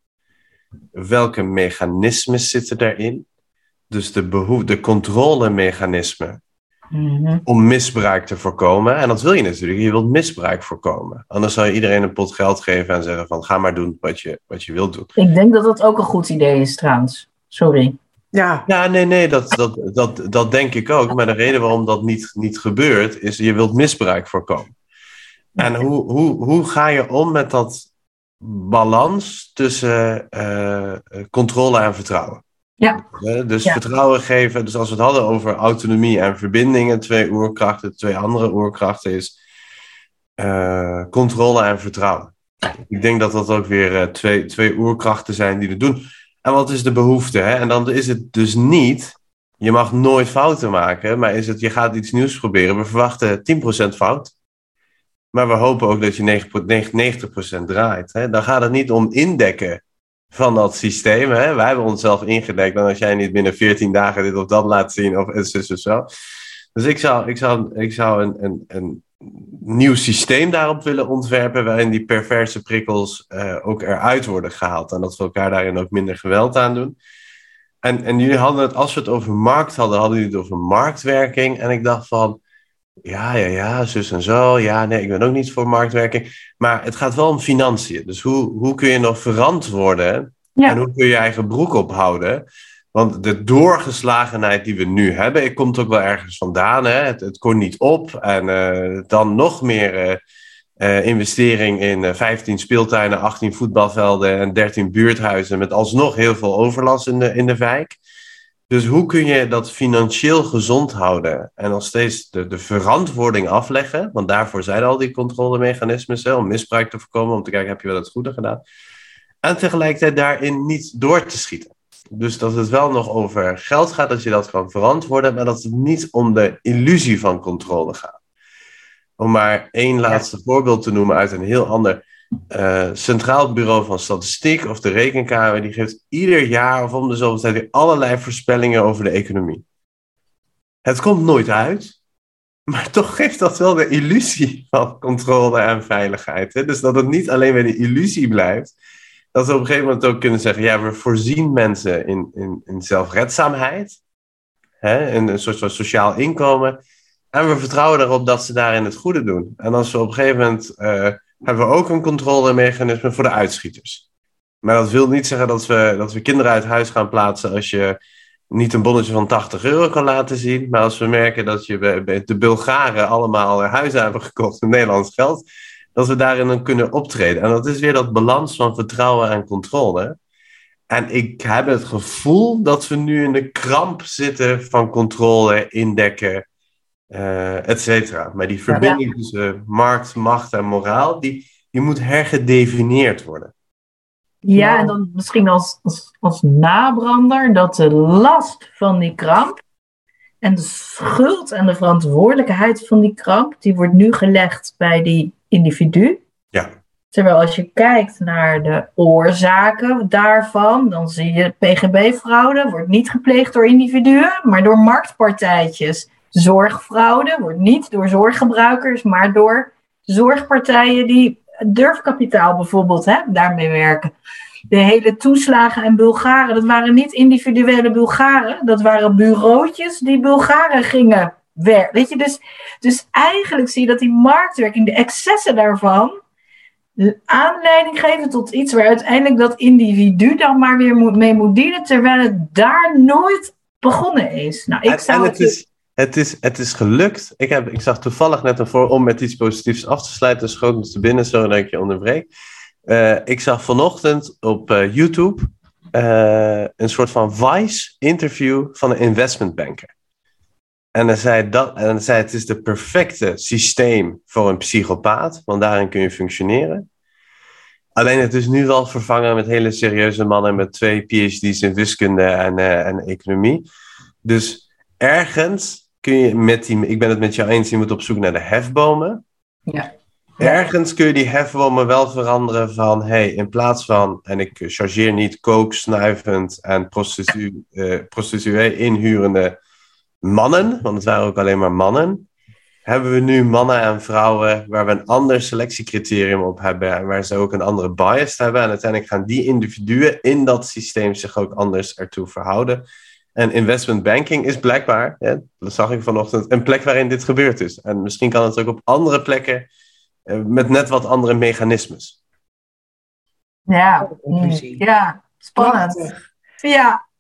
Welke mechanismen zitten daarin? Dus de, behoefte, de controlemechanismen mm om misbruik te voorkomen. En dat wil je natuurlijk, je wilt misbruik voorkomen. Anders zou je iedereen een pot geld geven en zeggen van ga maar doen wat je, wat je wilt doen. Ik denk dat dat ook een goed idee is trouwens. Sorry. Ja, ja nee, nee, dat, dat, dat, dat denk ik ook. Maar de reden waarom dat niet, niet gebeurt, is je wilt misbruik voorkomen. En hoe, hoe, hoe ga je om met dat balans tussen uh, controle en vertrouwen? Ja. dus ja. vertrouwen geven. Dus als we het hadden over autonomie en verbindingen, twee oerkrachten, twee andere oerkrachten, is uh, controle en vertrouwen. Ik denk dat dat ook weer twee, twee oerkrachten zijn die het doen. En wat is de behoefte? Hè? En dan is het dus niet, je mag nooit fouten maken, maar is het, je gaat iets nieuws proberen. We verwachten 10% fout. Maar we hopen ook dat je 90% draait. Hè? Dan gaat het niet om indekken van dat systeem. Hè? Wij hebben onszelf ingedekt dan als jij niet binnen 14 dagen dit of dat laat zien of zo. Dus ik zou, ik zou, ik zou een, een, een nieuw systeem daarop willen ontwerpen, waarin die perverse prikkels uh, ook eruit worden gehaald. En dat we elkaar daarin ook minder geweld aan doen. En, en jullie hadden het, als we het over markt hadden, hadden jullie het over marktwerking. En ik dacht van, ja, ja, ja, zus en zo. Ja, nee, ik ben ook niet voor marktwerking. Maar het gaat wel om financiën. Dus hoe, hoe kun je nog verantwoorden? Ja. En hoe kun je je eigen broek ophouden? Want de doorgeslagenheid die we nu hebben, ik komt ook wel ergens vandaan. Hè? Het, het kon niet op. En uh, dan nog meer uh, uh, investering in 15 speeltuinen, 18 voetbalvelden en 13 buurthuizen. Met alsnog heel veel overlast in de, in de wijk. Dus hoe kun je dat financieel gezond houden en nog steeds de, de verantwoording afleggen? Want daarvoor zijn al die controlemechanismes, hè, om misbruik te voorkomen, om te kijken, heb je wel het goede gedaan? En tegelijkertijd daarin niet door te schieten. Dus dat het wel nog over geld gaat, dat je dat kan verantwoorden, maar dat het niet om de illusie van controle gaat. Om maar één laatste voorbeeld te noemen uit een heel ander uh, Centraal Bureau van Statistiek of de Rekenkamer, die geeft ieder jaar of om de zoveel tijd allerlei voorspellingen over de economie. Het komt nooit uit, maar toch geeft dat wel de illusie van controle en veiligheid. Hè? Dus dat het niet alleen bij de illusie blijft, dat we op een gegeven moment ook kunnen zeggen: ja, we voorzien mensen in, in, in zelfredzaamheid, hè, in een soort van sociaal inkomen. En we vertrouwen erop dat ze daarin het goede doen. En als we op een gegeven moment uh, hebben we ook een controlemechanisme voor de uitschieters. Maar dat wil niet zeggen dat we, dat we kinderen uit huis gaan plaatsen als je niet een bonnetje van 80 euro kan laten zien. Maar als we merken dat je de Bulgaren allemaal huizen hebben gekocht met Nederlands geld dat we daarin dan kunnen optreden. En dat is weer dat balans van vertrouwen en controle. En ik heb het gevoel dat we nu in de kramp zitten van controle, indekken, uh, et cetera. Maar die verbinding tussen markt, macht en moraal, die, die moet hergedefinieerd worden. Ja, en dan misschien als, als, als nabrander dat de last van die kramp en de schuld en de verantwoordelijkheid van die kramp, die wordt nu gelegd bij die individu. Ja. Terwijl als je kijkt naar de oorzaken daarvan, dan zie je PGB-fraude wordt niet gepleegd door individuen, maar door marktpartijtjes. Zorgfraude wordt niet door zorggebruikers, maar door zorgpartijen die durfkapitaal bijvoorbeeld hè, daarmee werken. De hele toeslagen en Bulgaren, dat waren niet individuele Bulgaren, dat waren bureautjes die Bulgaren gingen Weet je, dus, dus eigenlijk zie je dat die marktwerking, de excessen daarvan, aanleiding geven tot iets waar uiteindelijk dat individu dan maar weer moet, mee moet dienen, terwijl het daar nooit begonnen is. Nou, ik zou en het, is, het, is, het is gelukt. Ik, heb, ik zag toevallig net ervoor om met iets positiefs af te sluiten, schoot me te binnen, zo dat ik je onderbreek. Uh, ik zag vanochtend op uh, YouTube uh, een soort van Vice-interview van een investmentbanker. En hij zei, dat, en hij zei: Het is het perfecte systeem voor een psychopaat, want daarin kun je functioneren. Alleen het is nu wel vervangen met hele serieuze mannen met twee PhD's in wiskunde en, en economie. Dus ergens kun je met die, ik ben het met jou eens, je moet op zoek naar de hefbomen. Ja. Ergens kun je die hefbomen wel veranderen van, hey, in plaats van, en ik chargeer niet kook, snuivend en prostitu, uh, prostituee inhurende mannen, want het waren ook alleen maar mannen, hebben we nu mannen en vrouwen waar we een ander selectiecriterium op hebben en waar ze ook een andere bias hebben. En uiteindelijk gaan die individuen in dat systeem zich ook anders ertoe verhouden. En investment banking is blijkbaar, hè, dat zag ik vanochtend, een plek waarin dit gebeurd is. En misschien kan het ook op andere plekken uh, met net wat andere mechanismes. Ja, ja spannend. Prachtig. Ja.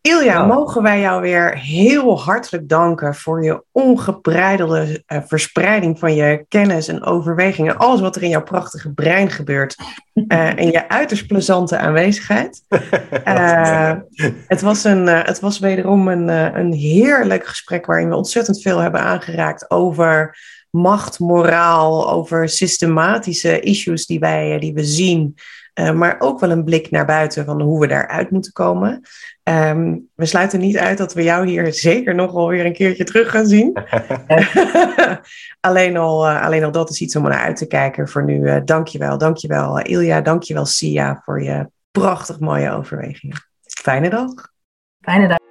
Ilja, mogen wij jou weer heel hartelijk danken voor je ongebreidelde uh, verspreiding van je kennis en overwegingen. Alles wat er in jouw prachtige brein gebeurt. Uh, en je uiterst plezante aanwezigheid. Uh, het, was een, het was wederom een, een heerlijk gesprek waarin we ontzettend veel hebben aangeraakt over macht, moraal, over systematische issues die, wij, die we zien. Uh, maar ook wel een blik naar buiten van hoe we daaruit moeten komen. Um, we sluiten niet uit dat we jou hier zeker nog wel weer een keertje terug gaan zien. alleen, al, uh, alleen al dat is iets om naar uit te kijken voor nu. Uh, dankjewel, dankjewel Ilja, dankjewel Sia voor je prachtig mooie overwegingen. Fijne dag. Fijne dag.